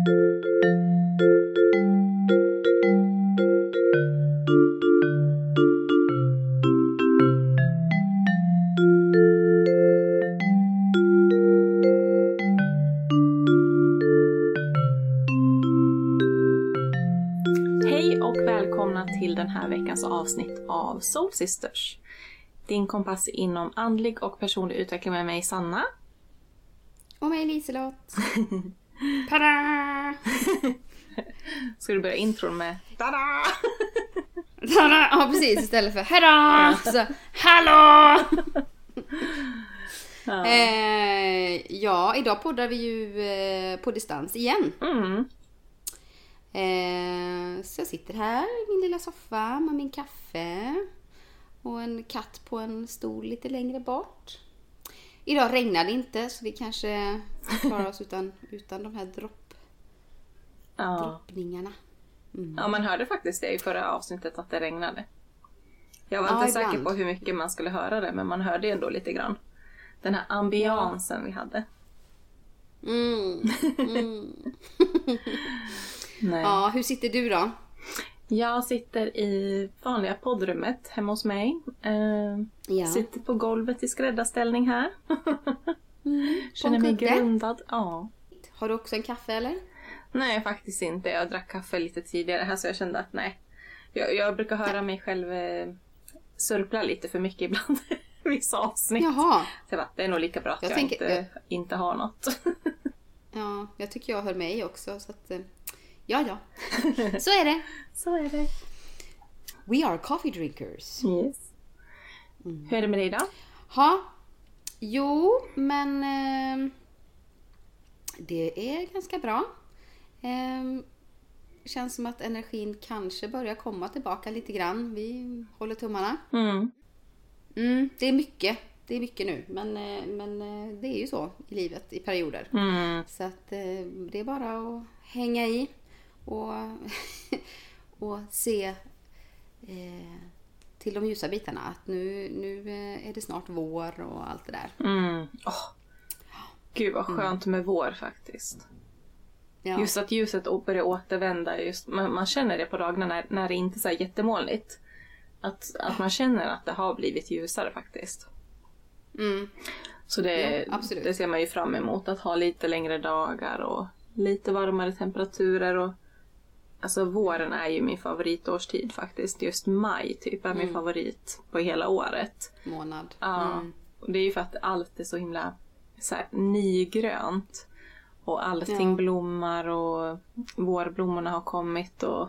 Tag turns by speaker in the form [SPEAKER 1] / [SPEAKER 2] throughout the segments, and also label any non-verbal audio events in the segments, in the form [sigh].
[SPEAKER 1] Hej och välkomna till den här veckans avsnitt av Soul Sisters. Din kompass inom andlig och personlig utveckling med mig Sanna.
[SPEAKER 2] Och mig Liselott. [laughs]
[SPEAKER 1] Ska du börja intron med Tada! [laughs]
[SPEAKER 2] Tada! Ja precis, istället för hejdå! Så hallå! [laughs]
[SPEAKER 1] Ja.
[SPEAKER 2] Eh, ja, idag poddar vi ju eh, på distans igen.
[SPEAKER 1] Mm.
[SPEAKER 2] Eh, så jag sitter här i min lilla soffa med min kaffe och en katt på en stol lite längre bort. Idag regnar det inte så vi kanske klarar oss utan, utan de här dropp,
[SPEAKER 1] Ja.
[SPEAKER 2] droppningarna.
[SPEAKER 1] ja, man hörde faktiskt det i förra avsnittet att det regnade. Jag var
[SPEAKER 2] Ja,
[SPEAKER 1] inte säker
[SPEAKER 2] ibland.
[SPEAKER 1] på hur mycket man skulle höra det men man hörde ändå lite grann. Den här ambiansen vi hade.
[SPEAKER 2] Mm. [laughs] Mm.
[SPEAKER 1] Nej.
[SPEAKER 2] Ja, hur sitter du då?
[SPEAKER 1] Jag sitter i vanliga poddrummet hemma hos mig. Eh,
[SPEAKER 2] Ja.
[SPEAKER 1] Sitter på golvet i skräddarställning här.
[SPEAKER 2] Mm, [laughs]
[SPEAKER 1] Känner mig grundad. Ja.
[SPEAKER 2] Har du också en kaffe eller?
[SPEAKER 1] Nej, faktiskt inte. Jag drack kaffe lite tidigare här så jag kände att nej. Jag, jag brukar höra mig själv eh, sörpla lite för mycket [laughs] ibland. Vissa avsnitt.
[SPEAKER 2] Jaha.
[SPEAKER 1] Så jag bara, det är nog lika bra att jag,
[SPEAKER 2] Jag tänker-
[SPEAKER 1] inte, inte har något. [laughs]
[SPEAKER 2] Ja, jag tycker jag hör mig också så att... eh, Ja, ja. [laughs] Så är det.
[SPEAKER 1] så är det.
[SPEAKER 2] We are coffee drinkers.
[SPEAKER 1] Yes. Hur är det med dig då?
[SPEAKER 2] Ha. Jo, men... Eh, det är ganska bra. Eh, känns som att energin kanske börjar komma tillbaka lite grann. Vi håller tummarna.
[SPEAKER 1] Mm.
[SPEAKER 2] Mm, det är mycket. Det är mycket nu. Men, eh, men eh, det är ju så i livet i perioder.
[SPEAKER 1] Mm.
[SPEAKER 2] Så att eh, det är bara att hänga i och, [laughs] och se eh, till de ljusa bitarna. Att nu, nu är det snart vår och allt det där.
[SPEAKER 1] Mm. Åh. Gud vad skönt med vår faktiskt.
[SPEAKER 2] Ja,
[SPEAKER 1] Just att ljuset börjar återvända. Just, man, man känner det på dagarna när, när det inte är så här jättemolnigt. Att, att man känner att det har blivit ljusare faktiskt.
[SPEAKER 2] mm,
[SPEAKER 1] Så det,
[SPEAKER 2] Ja,
[SPEAKER 1] det ser man ju fram emot. Att ha lite längre dagar och lite varmare temperaturer. Och, alltså våren är ju min favoritårstid faktiskt. Just maj typ är min favorit på hela året.
[SPEAKER 2] månad.
[SPEAKER 1] Ja.
[SPEAKER 2] Mm.
[SPEAKER 1] Och det är ju för att allt är så himla så här, nygrönt. Och allting
[SPEAKER 2] Ja.
[SPEAKER 1] blommar och vårblommorna har kommit och...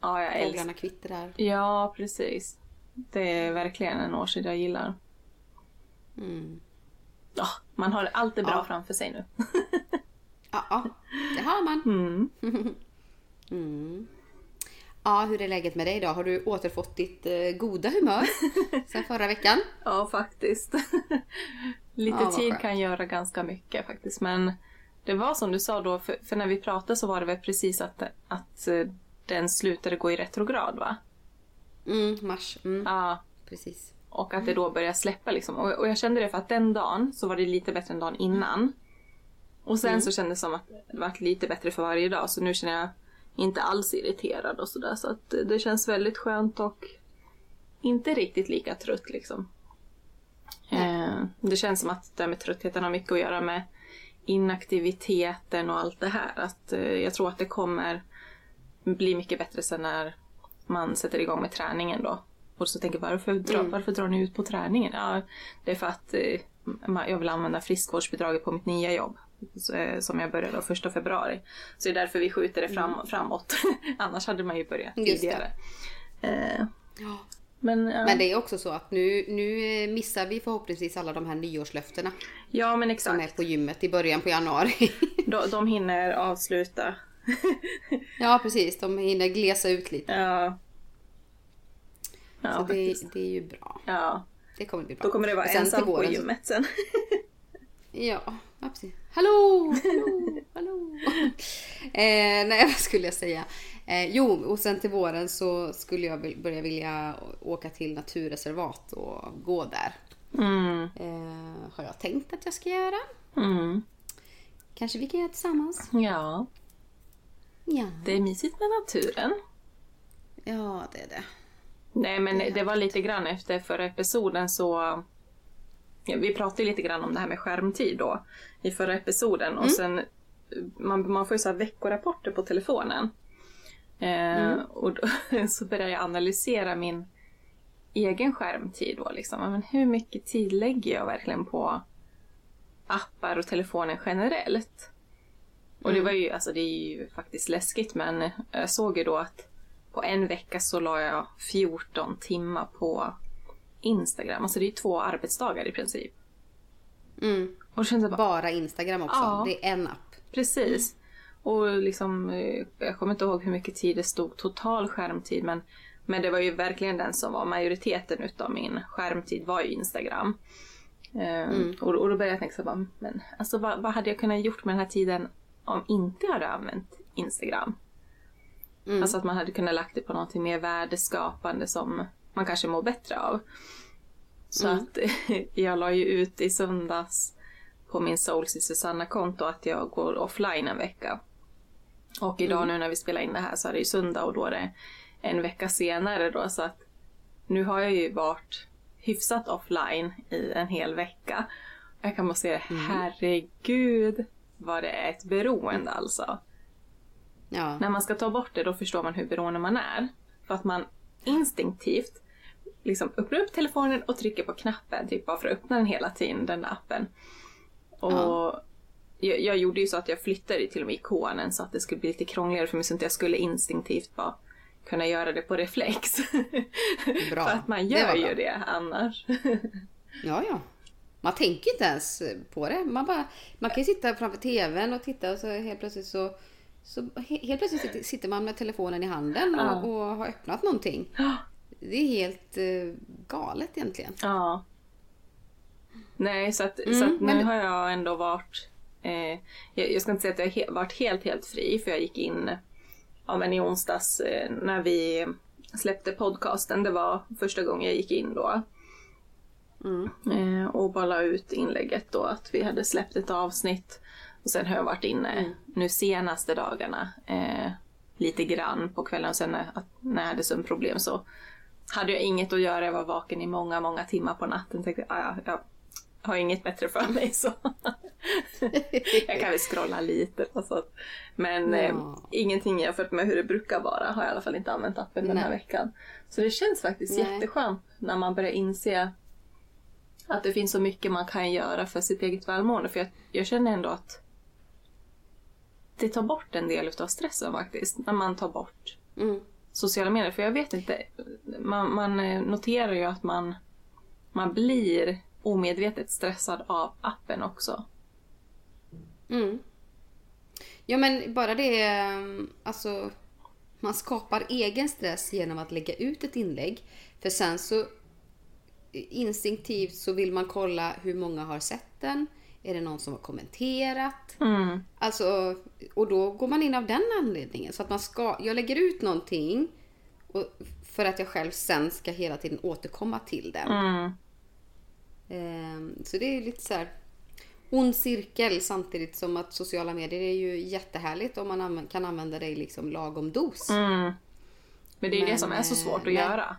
[SPEAKER 1] Ja, jag älskar...
[SPEAKER 2] Kvittrar.
[SPEAKER 1] Ja, precis. Det är verkligen en årstid jag gillar.
[SPEAKER 2] Mm.
[SPEAKER 1] Ja, man har allt det bra
[SPEAKER 2] Ja.
[SPEAKER 1] framför sig nu.
[SPEAKER 2] Ja, ja, det har man.
[SPEAKER 1] Mm. [laughs]
[SPEAKER 2] Mm. Ja, hur är läget med dig då? Har du återfått ditt eh, goda humör [laughs] sen förra veckan?
[SPEAKER 1] Ja, faktiskt. [laughs] Lite
[SPEAKER 2] Ja,
[SPEAKER 1] tid
[SPEAKER 2] skönt.
[SPEAKER 1] kan göra ganska mycket faktiskt. Men det var som du sa då, för, för när vi pratade så var det väl precis att, att eh, den slutade gå i retrograd va?
[SPEAKER 2] Mm, mars. Mm,
[SPEAKER 1] Ja,
[SPEAKER 2] precis.
[SPEAKER 1] och att det då började släppa liksom. Och, och jag kände det för att den dagen så var det lite bättre än dagen innan. Och sen så kändes det som att det var lite bättre för varje dag. Så nu känner jag inte alls irriterad och sådär. Så att det känns väldigt skönt och inte riktigt lika trött liksom. Eh, det känns som att det här med tröttheten har mycket att göra med inaktiviteten och allt det här. Att eh, jag tror att det kommer bli mycket bättre sen när man sätter igång med träningen då. Och så tänker jag, varför, dra, varför drar ni ut på träningen? Ja, det är för att eh, jag vill använda friskvårdsbidraget på mitt nya jobb. Eh, som jag började då första februari. Så det är därför vi skjuter det fram, framåt. [laughs] Annars hade man ju börjat
[SPEAKER 2] Just
[SPEAKER 1] tidigare. Eh,
[SPEAKER 2] Ja.
[SPEAKER 1] Men, ja.
[SPEAKER 2] Men det är också så att nu, nu missar vi förhoppningsvis alla de här nyårslöftena
[SPEAKER 1] ja, men
[SPEAKER 2] som är
[SPEAKER 1] exakt.
[SPEAKER 2] på gymmet i början på januari. [laughs]
[SPEAKER 1] De, de hinner avsluta. [laughs]
[SPEAKER 2] ja, precis. De hinner glesa ut lite.
[SPEAKER 1] Ja. Ja,
[SPEAKER 2] så det, det är ju bra.
[SPEAKER 1] Ja.
[SPEAKER 2] Det kommer bli bra.
[SPEAKER 1] Då kommer det vara ensam på
[SPEAKER 2] så-
[SPEAKER 1] gymmet sen. [laughs]
[SPEAKER 2] Ja, ja, precis. Hallå, hallå, hallå. eh, nej, vad skulle jag säga? Eh, jo, och sen till våren så skulle jag börja vilja åka till naturreservat och gå där.
[SPEAKER 1] Mm.
[SPEAKER 2] Eh, har jag tänkt att jag ska göra.
[SPEAKER 1] Mm.
[SPEAKER 2] kanske vi kan göra tillsammans.
[SPEAKER 1] Ja,
[SPEAKER 2] Ja,
[SPEAKER 1] det är mysigt med naturen.
[SPEAKER 2] ja det är det.
[SPEAKER 1] Nej men det var lite grann efter förra episoden så... Ja, vi pratade lite grann om det här med skärmtid då i förra episoden och sen man, man får ju så veckorapporter på telefonen. Eh, Och då, [laughs] så började jag analysera min egen skärmtid då liksom. Men hur mycket tid lägger jag verkligen på appar och telefonen generellt? Och det var ju, alltså det är ju faktiskt läskigt men jag såg ju då att på en vecka så la jag 14 timmar på Instagram. Alltså det är ju två arbetsdagar i princip.
[SPEAKER 2] Mm.
[SPEAKER 1] Och kände bara,
[SPEAKER 2] Bara Instagram också.
[SPEAKER 1] Ja.
[SPEAKER 2] Det är en app.
[SPEAKER 1] precis. Och liksom, eh, jag kommer inte ihåg hur mycket tid det stod total skärmtid men, men det var ju verkligen den som var majoriteten utav min skärmtid var ju Instagram. Eh, och, och då började jag tänka så bara, men alltså vad, vad hade jag kunnat gjort med den här tiden om inte jag hade använt Instagram?
[SPEAKER 2] Mm.
[SPEAKER 1] Alltså att man hade kunnat lagt det på någonting mer värdeskapande som man kanske mår bättre av. Så att [laughs] jag la ju ut i söndags på min Souls i Susanna-konto att jag går offline en vecka. Och idag nu när vi spelar in det här så är det ju söndag och då är det en vecka senare då så att nu har jag ju varit hyfsat offline i en hel vecka. Jag kan bara säga herregud vad det är ett beroende alltså.
[SPEAKER 2] Ja.
[SPEAKER 1] När man ska ta bort det då förstår man hur beroende man är. För att man instinktivt liksom öppnar upp telefonen och trycker på knappen typ bara för att öppna den hela tiden, den där appen. Och
[SPEAKER 2] Ja.
[SPEAKER 1] Jag, jag gjorde ju så att jag flyttade till och med ikonen så att det skulle bli lite krångligare för mig så att jag skulle instinktivt bara kunna göra det på reflex. [laughs]
[SPEAKER 2] Bra.
[SPEAKER 1] för att man
[SPEAKER 2] Det
[SPEAKER 1] gör
[SPEAKER 2] var
[SPEAKER 1] ju det annars. [laughs]
[SPEAKER 2] Ja, ja. Man tänker inte ens på det. Man, bara, man kan ju sitta framför tvn och titta och så helt plötsligt så, så he- helt plötsligt sitter- man med telefonen i handen och,
[SPEAKER 1] Ja.
[SPEAKER 2] och har öppnat någonting. [gasps] Det är helt eh, galet egentligen.
[SPEAKER 1] Ja. Nej, så att, så
[SPEAKER 2] Mm,
[SPEAKER 1] att nu
[SPEAKER 2] men-
[SPEAKER 1] har jag ändå varit... Eh, jag, jag ska inte säga att jag he- varit helt, helt fri, för jag gick in ja, men i onsdags eh, när vi släppte podcasten. Det var första gången jag gick in då.
[SPEAKER 2] Mm.
[SPEAKER 1] Eh, och bara la ut inlägget då att vi hade släppt ett avsnitt. Och sen har jag varit inne
[SPEAKER 2] Mm.
[SPEAKER 1] nu senaste dagarna eh, lite grann på kvällen. Och sen när, när jag hade sömnproblem så hade jag inget att göra. Jag var vaken i många, många timmar på natten. Tänkte "Ah, ja, jag har inget bättre för mig så [laughs] jag kan väl scrolla lite. Och så. Men eh,
[SPEAKER 2] Ja.
[SPEAKER 1] ingenting jämfört med hur det brukar vara har jag i alla fall inte använt appen den här
[SPEAKER 2] Nej.
[SPEAKER 1] veckan. Så det känns faktiskt
[SPEAKER 2] Nej.
[SPEAKER 1] jätteskönt när man börjar inse att det finns så mycket man kan göra för sitt eget välmående. För jag, jag känner ändå att det tar bort en del av stressen faktiskt. När man tar bort
[SPEAKER 2] Mm.
[SPEAKER 1] sociala medier. För jag vet inte, man, man eh, noterar ju att man, man blir omedvetet stressad av appen också.
[SPEAKER 2] Mm. Ja men bara det, eh, alltså man skapar egen stress genom att lägga ut ett inlägg. För sen så instinktivt så vill man kolla hur många har sett den. Är det någon som har kommenterat?
[SPEAKER 1] Mm.
[SPEAKER 2] Alltså, och då går man in av den anledningen. Så att man ska, jag lägger ut någonting och, för att jag själv sen ska hela tiden återkomma till den.
[SPEAKER 1] Mm.
[SPEAKER 2] Ehm, Så det är lite så här ond cirkel samtidigt som att sociala medier är ju jättehärligt om man kan använda det i liksom lagom dos.
[SPEAKER 1] Mm. Men det är ju det
[SPEAKER 2] Men,
[SPEAKER 1] som är så
[SPEAKER 2] eh,
[SPEAKER 1] svårt att
[SPEAKER 2] nej.
[SPEAKER 1] göra.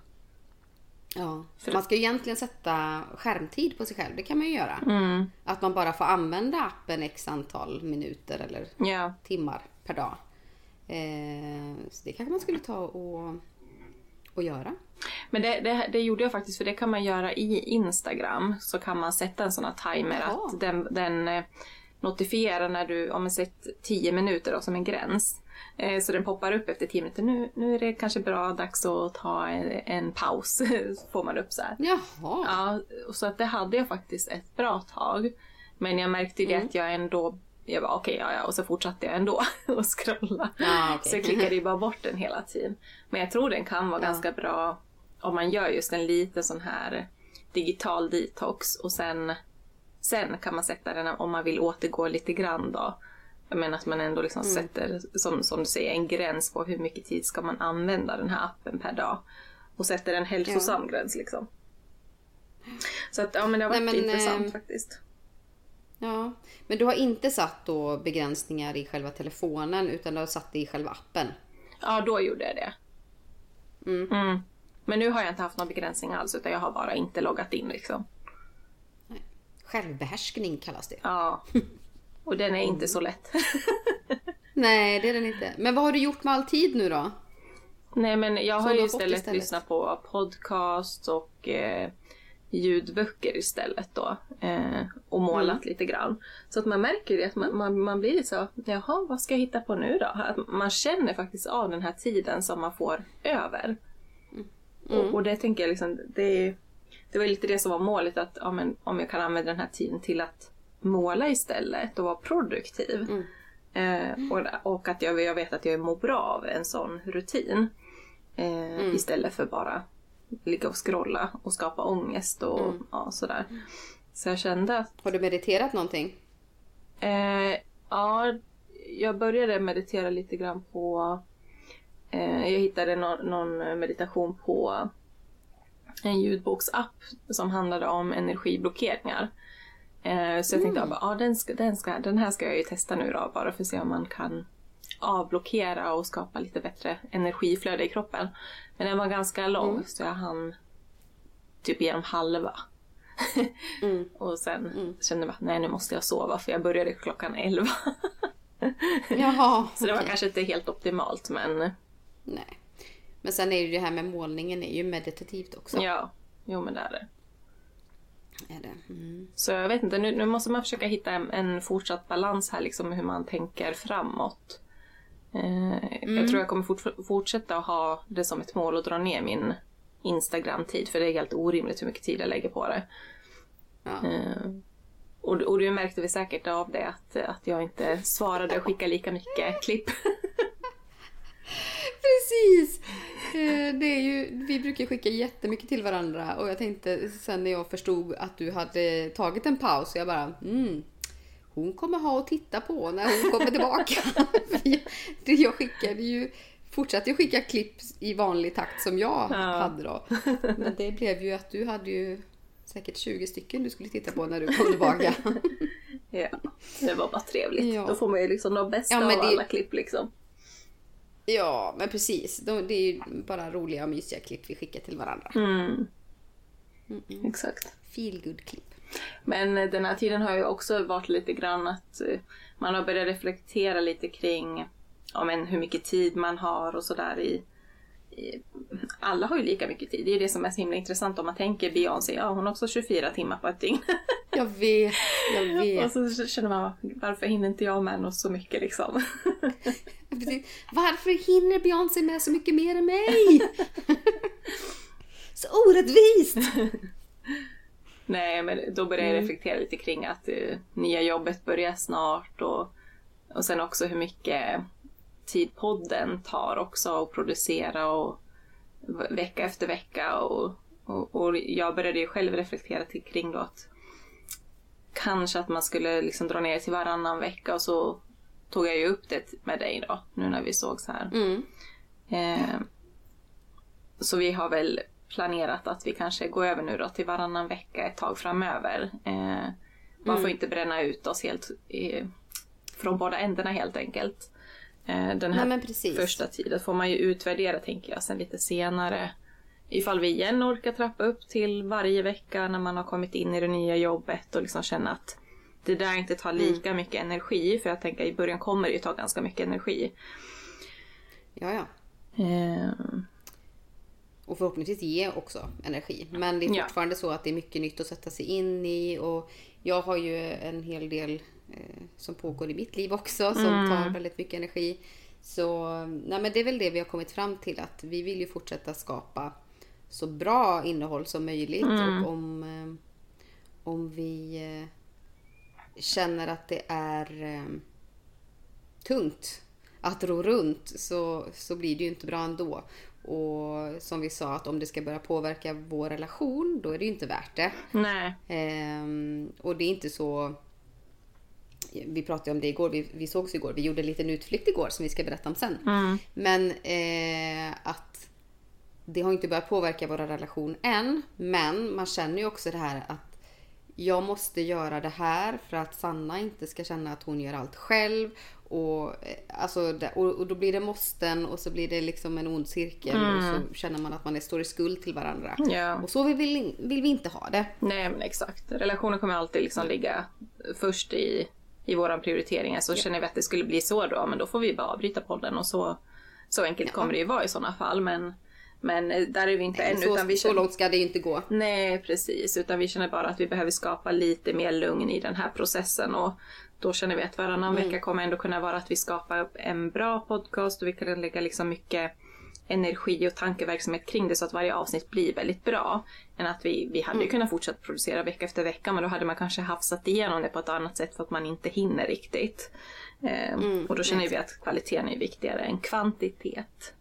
[SPEAKER 2] Ja.
[SPEAKER 1] För-
[SPEAKER 2] Man ska ju egentligen sätta skärmtid på sig själv, det kan man ju göra.
[SPEAKER 1] Mm.
[SPEAKER 2] Att man bara får använda appen x antal minuter eller
[SPEAKER 1] Ja.
[SPEAKER 2] timmar per dag. Ehm, Så det kanske man skulle ta och, och göra.
[SPEAKER 1] Men det, det, det gjorde jag faktiskt, för det kan man göra i Instagram. Så kan man sätta en sån här timer
[SPEAKER 2] Jaha.
[SPEAKER 1] att den, den eh, notifierar när du, om man sett 10 minuter då, som en gräns. Eh, Så den poppar upp efter 10 minuter. Nu, nu är det kanske bra dags att ta en, en paus. [laughs] Så får man upp så här.
[SPEAKER 2] Jaha.
[SPEAKER 1] Ja, så att det hade jag faktiskt ett bra tag. Men jag märkte det
[SPEAKER 2] Mm.
[SPEAKER 1] att jag ändå, jag bara okej, ja, ja, och så fortsatte jag ändå [laughs] att scrolla.
[SPEAKER 2] Ja, okej.
[SPEAKER 1] Så jag klickade ju bara bort den hela tiden. Men jag tror den kan vara
[SPEAKER 2] Ja.
[SPEAKER 1] ganska bra om man gör just en liten sån här digital detox och sen, sen kan man sätta den om man vill återgå lite grann då. Jag menar att man ändå liksom
[SPEAKER 2] Mm.
[SPEAKER 1] sätter, som, som du säger, en gräns på hur mycket tid ska man använda den här appen per dag. Och sätter en hälsosam gräns liksom. Så att, ja men det har varit
[SPEAKER 2] Nej, men,
[SPEAKER 1] intressant
[SPEAKER 2] ehm,
[SPEAKER 1] faktiskt.
[SPEAKER 2] Ja, men du har inte satt då begränsningar i själva telefonen utan du har satt det i själva appen?
[SPEAKER 1] Ja, då gjorde jag det.
[SPEAKER 2] Mm.
[SPEAKER 1] Mm. Men nu har jag inte haft någon begränsning alls utan jag har bara inte loggat in liksom.
[SPEAKER 2] Nej. Självbehärskning kallas det.
[SPEAKER 1] Ja. [laughs] Och den är inte så lätt. [laughs]
[SPEAKER 2] Nej, det är den inte. Men vad har du gjort med all tid nu då?
[SPEAKER 1] Nej men jag har ju istället,
[SPEAKER 2] istället?
[SPEAKER 1] lyssnat på podcast och eh, ljudböcker istället då. Eh, och målat
[SPEAKER 2] Mm.
[SPEAKER 1] lite grann. Så att man märker det att man, man, man blir lite så, jaha vad ska jag hitta på nu då? Att man känner faktiskt av den här tiden som man får över.
[SPEAKER 2] Mm.
[SPEAKER 1] Och, och det tänker jag liksom, det, det var lite det som var målet att ja, men, om jag kan använda den här tiden till att måla istället och vara produktiv.
[SPEAKER 2] Mm.
[SPEAKER 1] Eh, och, och att jag, jag vet att jag mår bra av en sån rutin. Eh,
[SPEAKER 2] Mm.
[SPEAKER 1] Istället för bara ligga och scrolla och skapa ångest och
[SPEAKER 2] Mm.
[SPEAKER 1] ja, sådär. Så jag kände att
[SPEAKER 2] Har du mediterat någonting?
[SPEAKER 1] Eh, ja, jag började meditera lite grann på... Eh, jag hittade någon, någon meditation på en ljudboksapp som handlade om energiblockeringar. Eh, så jag tänkte
[SPEAKER 2] Mm.
[SPEAKER 1] att ah, den, ska, den, ska, den här ska jag ju testa nu då, bara för att se om man kan avblockera och skapa lite bättre energiflöde i kroppen. Men den var ganska lång
[SPEAKER 2] Mm.
[SPEAKER 1] så jag hann typ genom halva.
[SPEAKER 2] Mm. [laughs]
[SPEAKER 1] Och sen
[SPEAKER 2] Mm.
[SPEAKER 1] kände jag att nej nu måste jag sova för jag började klockan 11. [laughs]
[SPEAKER 2] Jaha.
[SPEAKER 1] Så det var
[SPEAKER 2] okej.
[SPEAKER 1] kanske inte helt optimalt men
[SPEAKER 2] Nej. Men sen är ju det här med målningen är ju meditativt också.
[SPEAKER 1] ja, jo men det är det.
[SPEAKER 2] Är det. Mm.
[SPEAKER 1] Så jag vet inte, nu, nu måste man försöka hitta en, en fortsatt balans här liksom hur man tänker framåt. Eh, Jag tror jag kommer fort, fortsätta att ha det som ett mål att dra ner min Instagram-tid för det är helt orimligt hur mycket tid jag lägger på det.
[SPEAKER 2] Ja.
[SPEAKER 1] Eh, och, och du märkte väl säkert av det att, att jag inte svarade och skickade lika mycket klipp. [laughs]
[SPEAKER 2] Precis! Eh, Det är ju, vi brukar skicka jättemycket till varandra och jag tänkte sen när jag förstod att du hade tagit en paus jag bara mm, hon kommer ha att titta på när hon kommer tillbaka. [laughs] Jag, det jag skickade ju fortsatte ju skicka klipp i vanlig takt som jag
[SPEAKER 1] Ja.
[SPEAKER 2] hade då. Men det blev ju att du hade ju säkert 20 stycken du skulle titta på när du kom tillbaka. [laughs]
[SPEAKER 1] Ja, det var bara trevligt.
[SPEAKER 2] Ja.
[SPEAKER 1] Då får man ju liksom de bästa
[SPEAKER 2] Ja, men
[SPEAKER 1] av
[SPEAKER 2] det-
[SPEAKER 1] alla klipp liksom.
[SPEAKER 2] Ja, men precis. De, det är ju bara roliga och mysiga klipp vi skickar till varandra.
[SPEAKER 1] Mm,
[SPEAKER 2] Mm-mm.
[SPEAKER 1] exakt.
[SPEAKER 2] Feel good klipp.
[SPEAKER 1] Men eh, den här tiden har ju också varit lite grann att eh, man har börjat reflektera lite kring ja, men hur mycket tid man har och sådär i... Alla har ju lika mycket tid. Det är ju det som är så himla intressant om man tänker Beyoncé, ja hon har också 24 timmar på ett dygn. [laughs]
[SPEAKER 2] Jag vet, jag [laughs] vet.
[SPEAKER 1] och så känner man, varför hinner inte jag med något så mycket liksom? [laughs]
[SPEAKER 2] Varför hinner Beyoncé med så mycket mer än mig? så orättvist!
[SPEAKER 1] Nej, men då börjar jag
[SPEAKER 2] Mm.
[SPEAKER 1] reflektera lite kring att eh, nya jobbet börjar snart och, och sen också hur mycket tid podden tar också att producera och vecka efter vecka och, och, och jag började ju själv reflektera till, kring då att kanske att man skulle liksom dra ner till varannan vecka och så tog jag ju upp det med dig då nu när vi sågs här.
[SPEAKER 2] Mm.
[SPEAKER 1] Eh, så vi har väl planerat att vi kanske går över nu då till varannan vecka ett tag framöver. Eh, man får inte bränna ut oss helt eh, från båda ändarna helt enkelt. Eh, den här
[SPEAKER 2] Nej
[SPEAKER 1] första tiden får man ju utvärdera tänker jag sen lite senare. Ifall vi igen orkar trappa upp till varje vecka när man har kommit in i det nya jobbet och liksom känna att det där inte tar lika mycket energi. För jag tänker i början kommer det ju ta ganska mycket energi.
[SPEAKER 2] Ja, ja.
[SPEAKER 1] Eh,
[SPEAKER 2] Och förhoppningsvis ge också energi. Men det är
[SPEAKER 1] Ja.
[SPEAKER 2] fortfarande så att det är mycket nytt att sätta sig in i. Och jag har ju en hel del som pågår i mitt liv också som
[SPEAKER 1] Mm.
[SPEAKER 2] tar väldigt mycket energi. Så nej, men det är väl det vi har kommit fram till att vi vill ju fortsätta skapa så bra innehåll som möjligt.
[SPEAKER 1] Mm.
[SPEAKER 2] Och om, eh, om vi eh, känner att det är eh, tungt att ro runt så, så blir det ju inte bra ändå. Och som vi sa att om det ska börja påverka vår relation då är det ju inte värt det.
[SPEAKER 1] nej.
[SPEAKER 2] Ehm, och det är inte så... Vi pratade om det igår, vi, vi sågs igår. Vi gjorde en liten utflykt igår som vi ska berätta om sen.
[SPEAKER 1] Mm.
[SPEAKER 2] Men eh, att det har inte börjat påverka vår relation än. Men man känner ju också det här att jag måste göra det här för att Sanna inte ska känna att hon gör allt själv. Och, eh, alltså, och, och då blir det måsten och så blir det liksom en ond cirkel och så känner man att man är, står i skuld till varandra.
[SPEAKER 1] Ja.
[SPEAKER 2] Och så vill, vi- vill vi inte ha det.
[SPEAKER 1] Nej men exakt. Relationen kommer alltid liksom ligga först i, i våran prioritering. Så känner vi att det skulle bli så då, men då får vi bara avbryta podden och så, så enkelt kommer det ju vara i sådana fall. Men, men eh, där är vi inte än.
[SPEAKER 2] Så,
[SPEAKER 1] utan vi
[SPEAKER 2] så långt ska det inte gå.
[SPEAKER 1] Nej precis, utan vi känner bara att vi behöver skapa lite mer lugn i den här processen. Och då känner vi att varannan vecka kommer ändå kunna vara att vi skapar en bra podcast och vi kan lägga liksom mycket energi och tankeverksamhet kring det så att varje avsnitt blir väldigt bra. Än att vi, vi hade ju kunnat fortsätta producera vecka efter vecka men då hade man kanske hafsat igenom det på ett annat sätt för att man inte hinner riktigt. Ehm, och då känner vi att kvaliteten är viktigare än kvantitet.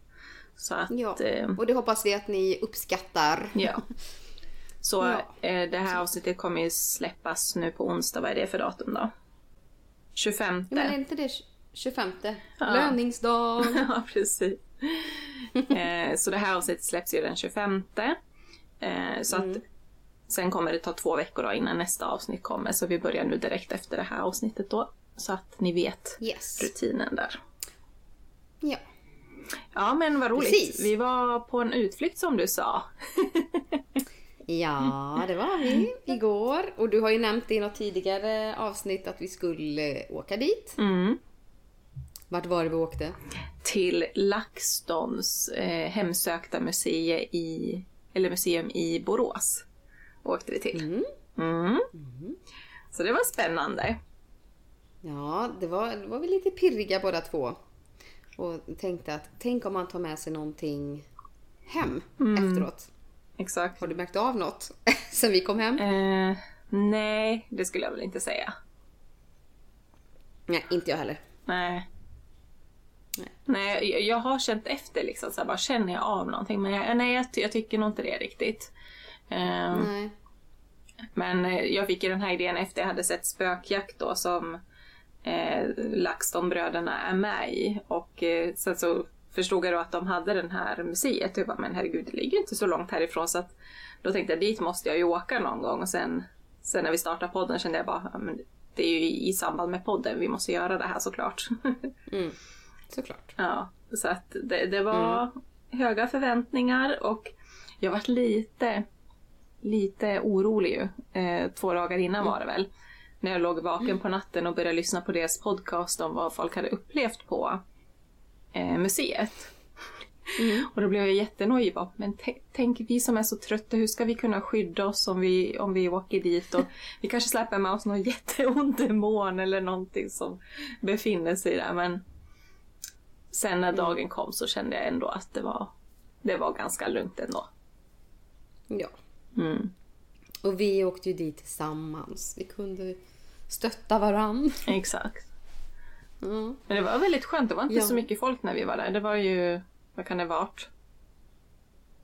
[SPEAKER 1] Så att,
[SPEAKER 2] Ja.
[SPEAKER 1] ehm,
[SPEAKER 2] Och det hoppas vi att ni uppskattar.
[SPEAKER 1] Ja. [laughs] Så
[SPEAKER 2] Ja.
[SPEAKER 1] eh, det här avsnittet kommer ju släppas nu på onsdag. Vad är det för datum då? 25.
[SPEAKER 2] Men är inte det 25? Löningsdag. [laughs]
[SPEAKER 1] ja, precis. [laughs] eh, så det här avsnittet släpps ju den 25. Eh, så att sen kommer det ta två veckor då innan nästa avsnitt kommer. Så vi börjar nu direkt efter det här avsnittet då. Så att ni vet
[SPEAKER 2] Yes.
[SPEAKER 1] rutinen där.
[SPEAKER 2] Ja.
[SPEAKER 1] Ja men vad roligt.
[SPEAKER 2] Precis.
[SPEAKER 1] Vi var på en utflykt som du sa. [laughs]
[SPEAKER 2] Ja, det var vi igår. Och du har ju nämnt i något tidigare avsnitt att vi skulle åka dit.
[SPEAKER 1] Mm.
[SPEAKER 2] Vart var det vi åkte?
[SPEAKER 1] till LaxTons eh, hemsökta museum i, eller museum i Borås. Åkte vi till.
[SPEAKER 2] Mm.
[SPEAKER 1] Mm. Så det var spännande.
[SPEAKER 2] Ja, det var, det var vi lite pirriga båda två. Och tänkte att tänk om man tar med sig någonting hem efteråt.
[SPEAKER 1] Exakt.
[SPEAKER 2] Har du märkt av något [laughs] sen vi kom hem?
[SPEAKER 1] Eh, nej, det skulle jag väl inte säga.
[SPEAKER 2] Nej, inte jag heller.
[SPEAKER 1] Nej.
[SPEAKER 2] Nej.
[SPEAKER 1] Nej, jag- har känt efter liksom, så här, bara känner jag av någonting? Men jag, nej, jag, jag tycker nog inte det riktigt.
[SPEAKER 2] Nej.
[SPEAKER 1] Men eh, jag fick ju den här idén efter jag hade sett Spökjakt då som eh, LaxTon-bröderna är med i. Och eh, sen så förstod jag då att de hade den här museet. Jag bara, men herregud, det ligger ju inte så långt härifrån. Så att då tänkte jag, dit måste jag ju åka någon gång. Och sen, sen när vi startade podden kände jag bara, men det är ju i samband med podden vi måste göra det här såklart. [laughs]
[SPEAKER 2] Mm. Såklart.
[SPEAKER 1] Ja, så att det, det var höga förväntningar och jag varit lite, lite orolig ju. Eh, två dagar innan var det väl. När jag låg vaken på natten och började lyssna på deras podcast om vad folk hade upplevt på eh, museet. Och då blev jag jättenojig. bara, Men tänk vi som är så trötta, hur ska vi kunna skydda oss om vi, om vi åker dit? Och [laughs] vi kanske släpper med oss någon jätteond demon eller någonting som befinner sig där. Men sen när dagen kom så kände jag ändå att det var, det var ganska lugnt ändå.
[SPEAKER 2] Ja.
[SPEAKER 1] Mm.
[SPEAKER 2] Och vi åkte ju dit tillsammans. Vi kunde stötta varann. [laughs]
[SPEAKER 1] Exakt.
[SPEAKER 2] Mm.
[SPEAKER 1] Men det var väldigt skönt, det var inte
[SPEAKER 2] Ja.
[SPEAKER 1] så mycket folk när vi var där. Det var ju, vad kan det varit?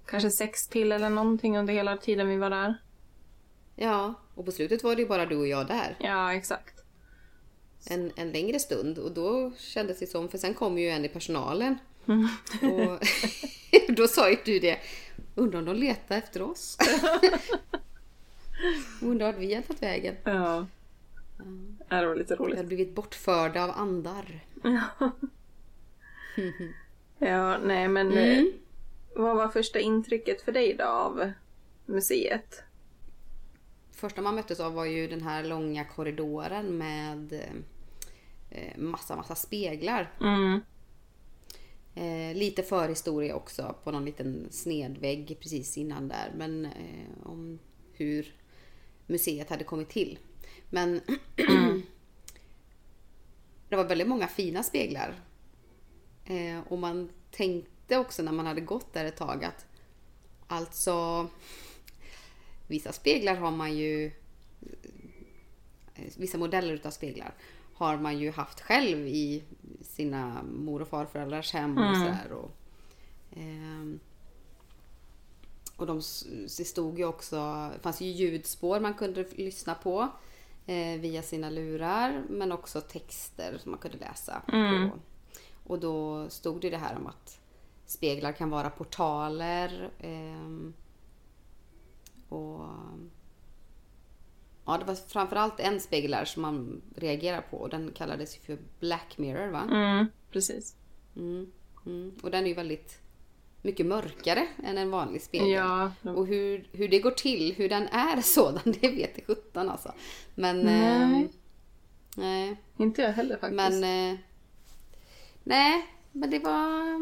[SPEAKER 1] Kanske sex till eller någonting under hela tiden vi var där.
[SPEAKER 2] Ja, och på slutet var det ju bara du och jag där.
[SPEAKER 1] Ja, exakt.
[SPEAKER 2] En, en längre stund. Och då kändes det som, för sen kom ju en i personalen. Och [laughs] då sa ju du det. Undrar om de letar efter oss? [laughs] Undrar vart vi har tagit vägen.
[SPEAKER 1] Ja. Ja, Det var lite
[SPEAKER 2] Vi
[SPEAKER 1] roligt.
[SPEAKER 2] har blivit bortförda av andar. [laughs]
[SPEAKER 1] Ja, nej men eh, vad var första intrycket för dig då av museet?
[SPEAKER 2] Första man möttes av var ju den här långa korridoren med eh, massa, massa speglar.
[SPEAKER 1] Mm.
[SPEAKER 2] Eh, lite förhistoria också på någon liten snedvägg precis innan där. Men eh, om hur museet hade kommit till. Men [clears throat] det var väldigt många fina speglar. Eh, och man tänkte också när man hade gått där ett tag att alltså vissa speglar har man ju eh, vissa modeller utav speglar har man ju haft själv i sina mor och farföräldrars hem och sådär. Och, ehm, och de stod ju också, det fanns ju ljudspår man kunde lyssna på eh, via sina lurar men också texter som man kunde läsa. På. Och då stod det det här om att speglar kan vara portaler ehm, och Ja, det var framförallt en spegel där som man reagerar på. och Den kallades ju för Black Mirror va?
[SPEAKER 1] Mm, precis.
[SPEAKER 2] Mm, mm. Och den är ju väldigt mycket mörkare än en vanlig spegel.
[SPEAKER 1] Ja,
[SPEAKER 2] Och hur, hur det går till, hur den är [laughs] sådan, det vet i sjutton alltså. Men...
[SPEAKER 1] Nej.
[SPEAKER 2] Eh, nej.
[SPEAKER 1] Inte jag heller faktiskt.
[SPEAKER 2] Men... Eh, nej, men det var...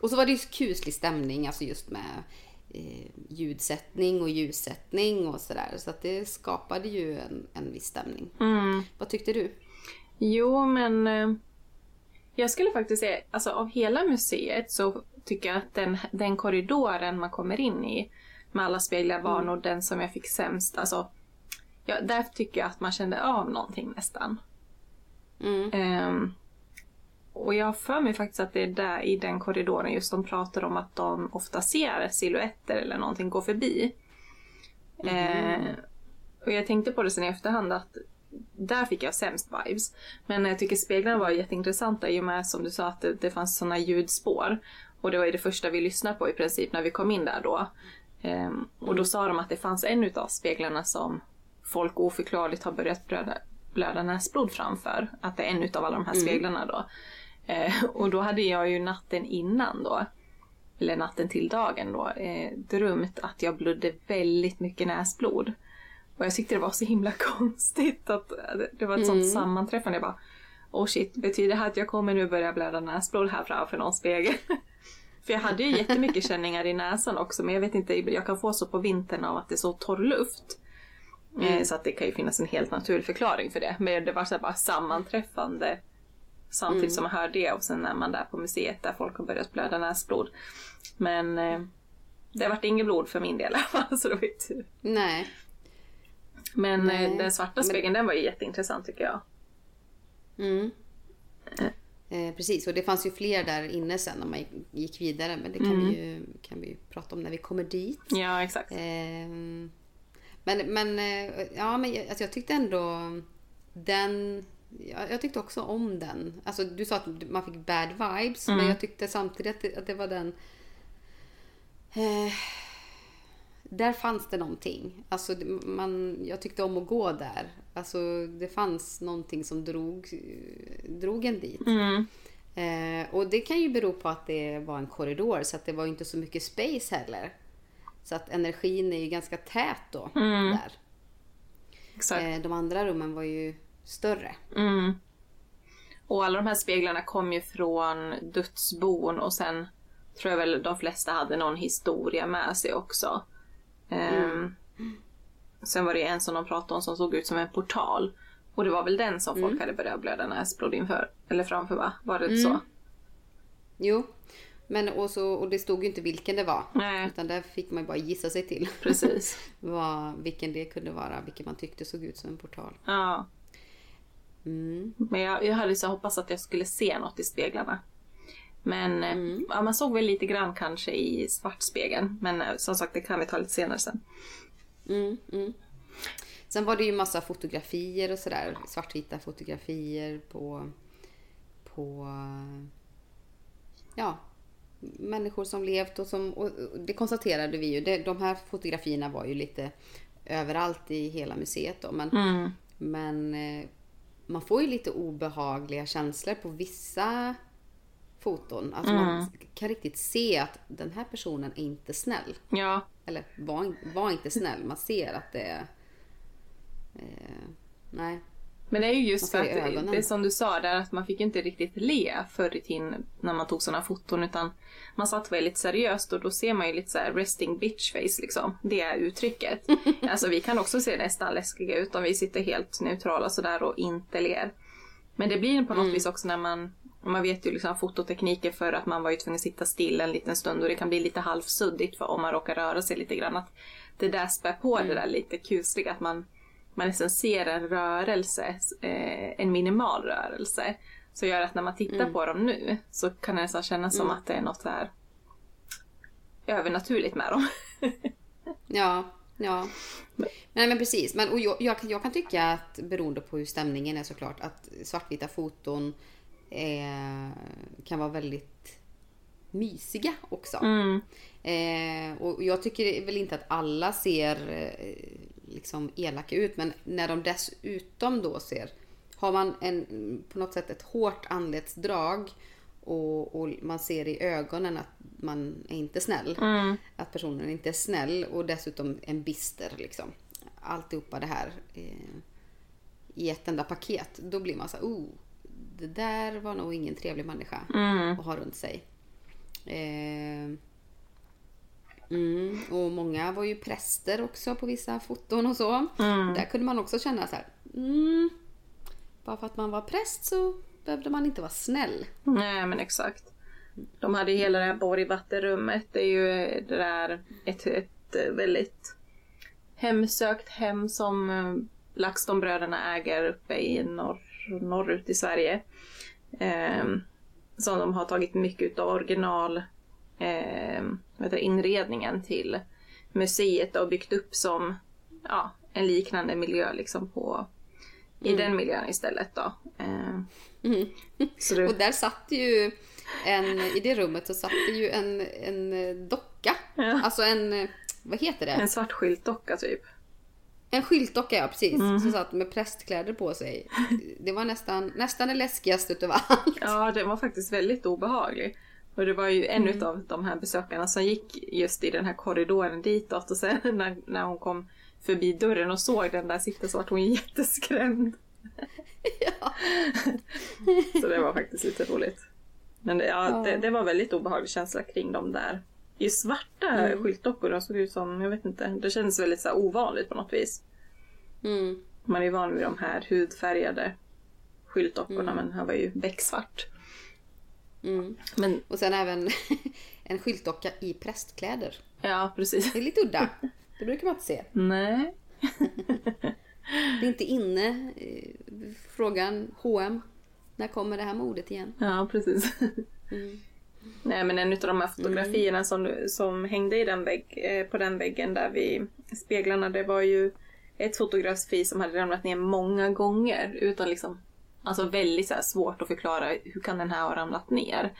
[SPEAKER 2] Och så var det ju kuslig stämning, alltså just med eh, ljudsättning och ljussättning och sådär. Så att det skapade ju en, en viss stämning.
[SPEAKER 1] Mm.
[SPEAKER 2] Vad tyckte du?
[SPEAKER 1] Jo, men eh, jag skulle faktiskt säga, alltså av hela museet så tycker jag att den, den korridoren man kommer in i med alla speglar var nog den som jag fick sämst. Alltså, ja, där tycker jag att man kände av någonting nästan.
[SPEAKER 2] Mm.
[SPEAKER 1] Ehm, och jag har för mig faktiskt att det är där i den korridoren just de pratar om att de ofta ser silhuetter eller någonting gå förbi. Ehm, och jag tänkte på det sen i efterhand att där fick jag sämst vibes. Men jag tycker speglarna var jätteintressanta i och med som du sa att det, det fanns såna ljudspår. Och det var ju det första vi lyssnade på i princip när vi kom in där då. Ehm, och då sa de att det fanns en utav speglarna som folk oförklarligt har börjat blöda, blöda näsblod framför. Att det är en utav alla de här speglarna då. Eh, och då hade jag ju natten innan då, eller natten till dagen då, eh, drömt att jag blödde väldigt mycket näsblod. Och jag tyckte det var så himla [laughs] konstigt att det- det var ett sånt sammanträffande. Jag bara, oh shit, betyder det här att jag kommer nu börja blöda näsblod här framför någon spegel? [laughs] För jag hade ju jättemycket känningar i näsan också, men jag vet inte, jag kan få så på vintern av att det är så torr luft. Eh, Så att det kan ju finnas en helt naturlig förklaring för det. Men det var så bara sammanträffande samtidigt som man hör det och sen är man där på museet där folk har börjat blöda näsblod. Men eh, det vart inget blod för min del [laughs] så det var ju tur.
[SPEAKER 2] Nej.
[SPEAKER 1] Men eh,
[SPEAKER 2] Nej.
[SPEAKER 1] den svarta spegeln den var ju jätteintressant tycker jag.
[SPEAKER 2] Mm. Eh, precis, och det fanns ju fler där inne sen när man gick vidare. Men det kan, vi, ju, kan vi ju prata om när vi kommer dit.
[SPEAKER 1] Ja, exakt.
[SPEAKER 2] Ehm, men, men, eh, ja, men jag- alltså jag tyckte ändå den... Jag, jag tyckte också om den. Alltså, du sa att man fick bad vibes, men jag tyckte samtidigt att det, att det var den... Eh, där fanns det någonting. Alltså, man, jag tyckte om att gå där. Alltså, det fanns någonting som drog, drog en dit.
[SPEAKER 1] Mm.
[SPEAKER 2] Eh, och det kan ju bero på att det var en korridor så att det var inte så mycket space heller. Så att energin är ju ganska tät då där.
[SPEAKER 1] Exakt.
[SPEAKER 2] Eh, de andra rummen var ju större.
[SPEAKER 1] Mm. Och alla de här speglarna kom ju från dödsbon och sen tror jag väl de flesta hade någon historia med sig också. Ehm, Sen var det en som de pratade om som såg ut som en portal. Och det var väl den som folk hade börjat blöda näsblod inför. Eller framför va? Var det så?
[SPEAKER 2] Jo, men och, så, och det stod ju inte vilken det var.
[SPEAKER 1] Nej.
[SPEAKER 2] Utan där fick man ju bara gissa sig till
[SPEAKER 1] Precis. [laughs]
[SPEAKER 2] vad, vilken det kunde vara. Vilken man tyckte såg ut som en portal.
[SPEAKER 1] Ja.
[SPEAKER 2] Mm.
[SPEAKER 1] Men jag, jag hade så hoppats att jag skulle se något i speglarna. Men eh, ja, man såg väl lite grann kanske i svartspegeln. Men eh, som sagt, det kan vi ta lite senare sen.
[SPEAKER 2] Mm, mm. Sen var det ju massa fotografier och sådär. Svartvita fotografier på, på ja, människor som levt och som, och och det konstaterade vi ju. Det, de här fotografierna var ju lite överallt i hela museet då. Men,
[SPEAKER 1] Mm.
[SPEAKER 2] men eh, man får ju lite obehagliga känslor på vissa foton. Alltså man kan riktigt se att den här personen är inte snäll.
[SPEAKER 1] Ja,
[SPEAKER 2] Eller var, var inte snäll. Man ser att det är... Eh, nej.
[SPEAKER 1] Men det är ju just för att
[SPEAKER 2] ögonen.
[SPEAKER 1] det är som du sa där att man fick inte riktigt le förr i tiden när man tog sådana foton utan man satt väldigt seriöst och då ser man ju lite så resting bitch face liksom. Det är uttrycket. [laughs] alltså vi kan också se nästan läskiga ut om vi sitter helt neutrala sådär och inte ler. Men det blir på något vis också när man man vet ju liksom fototekniker för att man var ju tvungen att sitta still en liten stund och det kan bli lite halvsuddigt för om man råkar röra sig lite grann. Att det där spär på det där lite kusliga att man man nästan ser en rörelse, eh, en minimal rörelse. Så gör att när man tittar på dem nu så kan det nästan kännas som att det är något så här övernaturligt med dem. [laughs]
[SPEAKER 2] Ja, ja. Nej men precis. Men, och jag, jag, kan- jag kan tycka att beroende på hur stämningen är såklart att svartvita foton eh, kan vara väldigt mysiga också.
[SPEAKER 1] Mm.
[SPEAKER 2] Eh, och jag tycker väl inte att alla ser eh, liksom elaka ut. Men när de dessutom då ser, har man en, på något sätt ett hårt anletsdrag och, och man ser i ögonen att man är inte snäll. Att personen inte är snäll och dessutom en bister liksom. Alltihopa det här eh, i ett enda paket. Då blir man så oh, det där var nog ingen trevlig människa att ha runt sig. Eh, mm, och många var ju präster också på vissa foton och så. Där kunde man också känna så här, mm, bara för att man var präst så behövde man inte vara snäll.
[SPEAKER 1] Nej men exakt. De hade ju hela det här Borgvattenrummet. Det är ju det där ett, ett väldigt hemsökt hem som eh, LaxTon-bröderna äger uppe i norr, norrut i Sverige. Ehm, som de har tagit mycket av original ehm, vad heter inredningen till museet och byggt upp som ja, en liknande miljö liksom på i den miljön istället då. Ehm,
[SPEAKER 2] Mm.
[SPEAKER 1] det,
[SPEAKER 2] Och där satt ju en, i det rummet så satt det ju en, en eh, docka.
[SPEAKER 1] Ja.
[SPEAKER 2] Alltså en, eh, vad heter det?
[SPEAKER 1] en svart skyltdocka typ.
[SPEAKER 2] En skyltdocka ja, precis.
[SPEAKER 1] Mhm.
[SPEAKER 2] Som satt med prästkläder på sig. [laughs] Det var nästan, nästan det läskigaste utav allt.
[SPEAKER 1] Ja, den var faktiskt väldigt obehaglig. Och det var ju en utav de här besökarna som gick just i den här korridoren ditåt och sen när, när hon kom förbi dörren och såg den där sitta så vart hon jätteskrämd. [laughs]
[SPEAKER 2] Ja. [laughs]
[SPEAKER 1] Så det var faktiskt lite roligt. Men det, ja,
[SPEAKER 2] Ja.
[SPEAKER 1] Det, det var väldigt obehaglig känsla kring dem där. I svarta
[SPEAKER 2] Mm.
[SPEAKER 1] skyltdockor, de såg ut som, jag vet inte, det kändes väldigt så ovanligt på något vis.
[SPEAKER 2] Mm.
[SPEAKER 1] Man är van vid de här hudfärgade skyltdockorna
[SPEAKER 2] Mm.
[SPEAKER 1] men här var ju becksvart.
[SPEAKER 2] Mm.
[SPEAKER 1] Men
[SPEAKER 2] Och sen även [laughs] en skyltdocka i prästkläder.
[SPEAKER 1] ja, precis.
[SPEAKER 2] Det är lite udda. Det brukar man inte se.
[SPEAKER 1] Nej.
[SPEAKER 2] Det är inte inne. Frågan H&M När kommer det här modet igen?
[SPEAKER 1] Ja, precis.
[SPEAKER 2] Mm.
[SPEAKER 1] Nej, men en av de här fotografierna som, som hängde i den vägg, eh, på den väggen där vid speglarna, det var ju ett fotografi som hade ramlat ner många gånger utan liksom, alltså väldigt så svårt att förklara hur kan den här ha ramlat ner.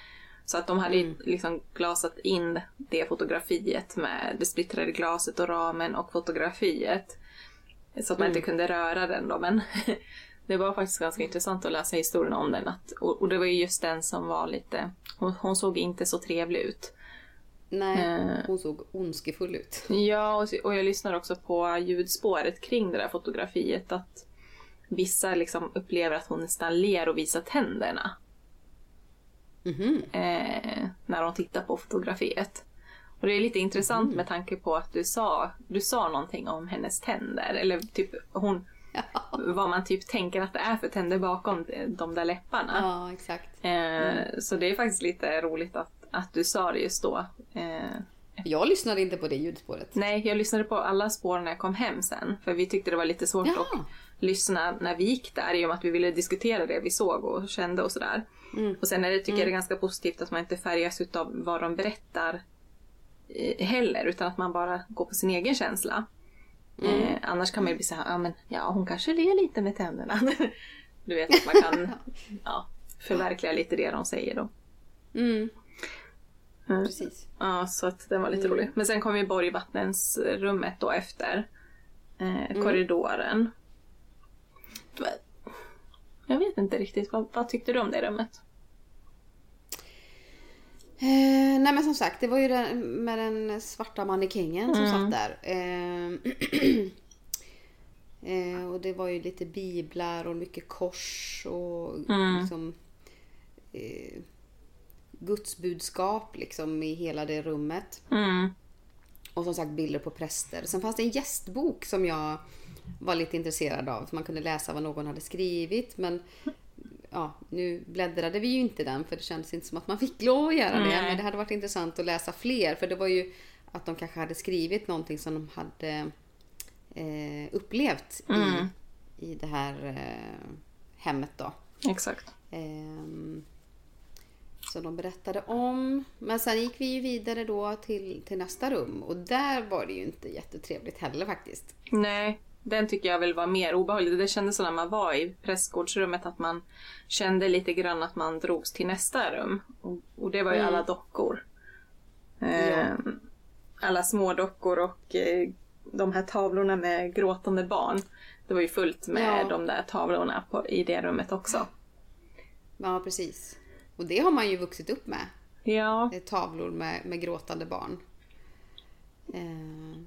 [SPEAKER 1] Så att de hade
[SPEAKER 2] Mm.
[SPEAKER 1] liksom glasat in det fotografiet med det splittrade glaset och ramen och fotografiet. Så att man
[SPEAKER 2] Mm.
[SPEAKER 1] inte kunde röra den då. Men [laughs] det var faktiskt ganska intressant att läsa historien om den. Att, och, och det var ju just den som var lite... Hon, hon såg inte så trevlig ut.
[SPEAKER 2] Nej,
[SPEAKER 1] Eh.
[SPEAKER 2] hon såg ondskefull ut.
[SPEAKER 1] Ja, och, och jag lyssnar också på ljudspåret kring det där fotografiet. Att vissa liksom upplever att hon nästan ler och visar tänderna.
[SPEAKER 2] Mhm.
[SPEAKER 1] eh, när de tittar på fotografiet. Och det är lite intressant med tanke på att du sa, du sa någonting om hennes tänder. Eller typ hon, vad man typ tänker att det är för tänder bakom de där läpparna.
[SPEAKER 2] Ja, exakt.
[SPEAKER 1] Eh, så det är faktiskt lite roligt att, att du sa det just då. Eh,
[SPEAKER 2] Jag lyssnade inte på det ljudspåret.
[SPEAKER 1] nej, jag lyssnade på alla spår när jag kom hem sen. För vi tyckte det var lite svårt
[SPEAKER 2] Ja.
[SPEAKER 1] att lyssna när vi gick där i och med att vi ville diskutera det vi såg och kände och sådär.
[SPEAKER 2] Mm.
[SPEAKER 1] Och sen är det, tycker jag det är ganska positivt att man inte färgas utav vad de berättar eh, heller utan att man bara går på sin egen känsla. Eh, annars kan man ju bli såhär, ja men ja hon kanske ler lite med tänderna. [laughs] du vet att man kan [laughs] ja, förverkliga lite det de säger då.
[SPEAKER 2] Mm,
[SPEAKER 1] Mm.
[SPEAKER 2] precis.
[SPEAKER 1] Ja, så att den var lite rolig. Men sen kom ju Borgvattnensrummet då efter eh, korridoren. Jag vet inte riktigt, vad, vad tyckte du om det rummet?
[SPEAKER 2] Eh, nej men som sagt, det var ju den, med den svarta mannekängen som satt där. Eh, [clears throat] eh, och det var ju lite biblar och mycket kors och liksom eh, gudsbudskap liksom i hela det rummet.
[SPEAKER 1] Mm.
[SPEAKER 2] Och som sagt bilder på präster. Sen fanns det en gästbok som jag var lite intresserad av. Man kunde läsa vad någon hade skrivit. Men ja, nu bläddrade vi ju inte den för det kändes inte som att man fick lov att göra det.
[SPEAKER 1] Nej.
[SPEAKER 2] Men det hade varit intressant att läsa fler. För det var ju att de kanske hade skrivit någonting som de hade eh, upplevt
[SPEAKER 1] Mm.
[SPEAKER 2] i, i det här eh, hemmet då.
[SPEAKER 1] Exakt.
[SPEAKER 2] Ehm, som de berättade om. Men sen gick vi ju vidare då till, till nästa rum och där var det ju inte jättetrevligt heller faktiskt.
[SPEAKER 1] Nej, den tycker jag väl var mer obehaglig. Det kändes så när man var i prästgårdsrummet att man kände lite grann att man drogs till nästa rum. Och, och det var ju
[SPEAKER 2] Mm.
[SPEAKER 1] alla dockor. Ehm, Alla små dockor och eh, de här tavlorna med gråtande barn. Det var ju fullt med
[SPEAKER 2] Ja.
[SPEAKER 1] de där tavlorna på, i det rummet också.
[SPEAKER 2] Ja, precis. Och det har man ju vuxit upp med.
[SPEAKER 1] Ja,
[SPEAKER 2] Eh, Tavlor med, med gråtande barn. Eh,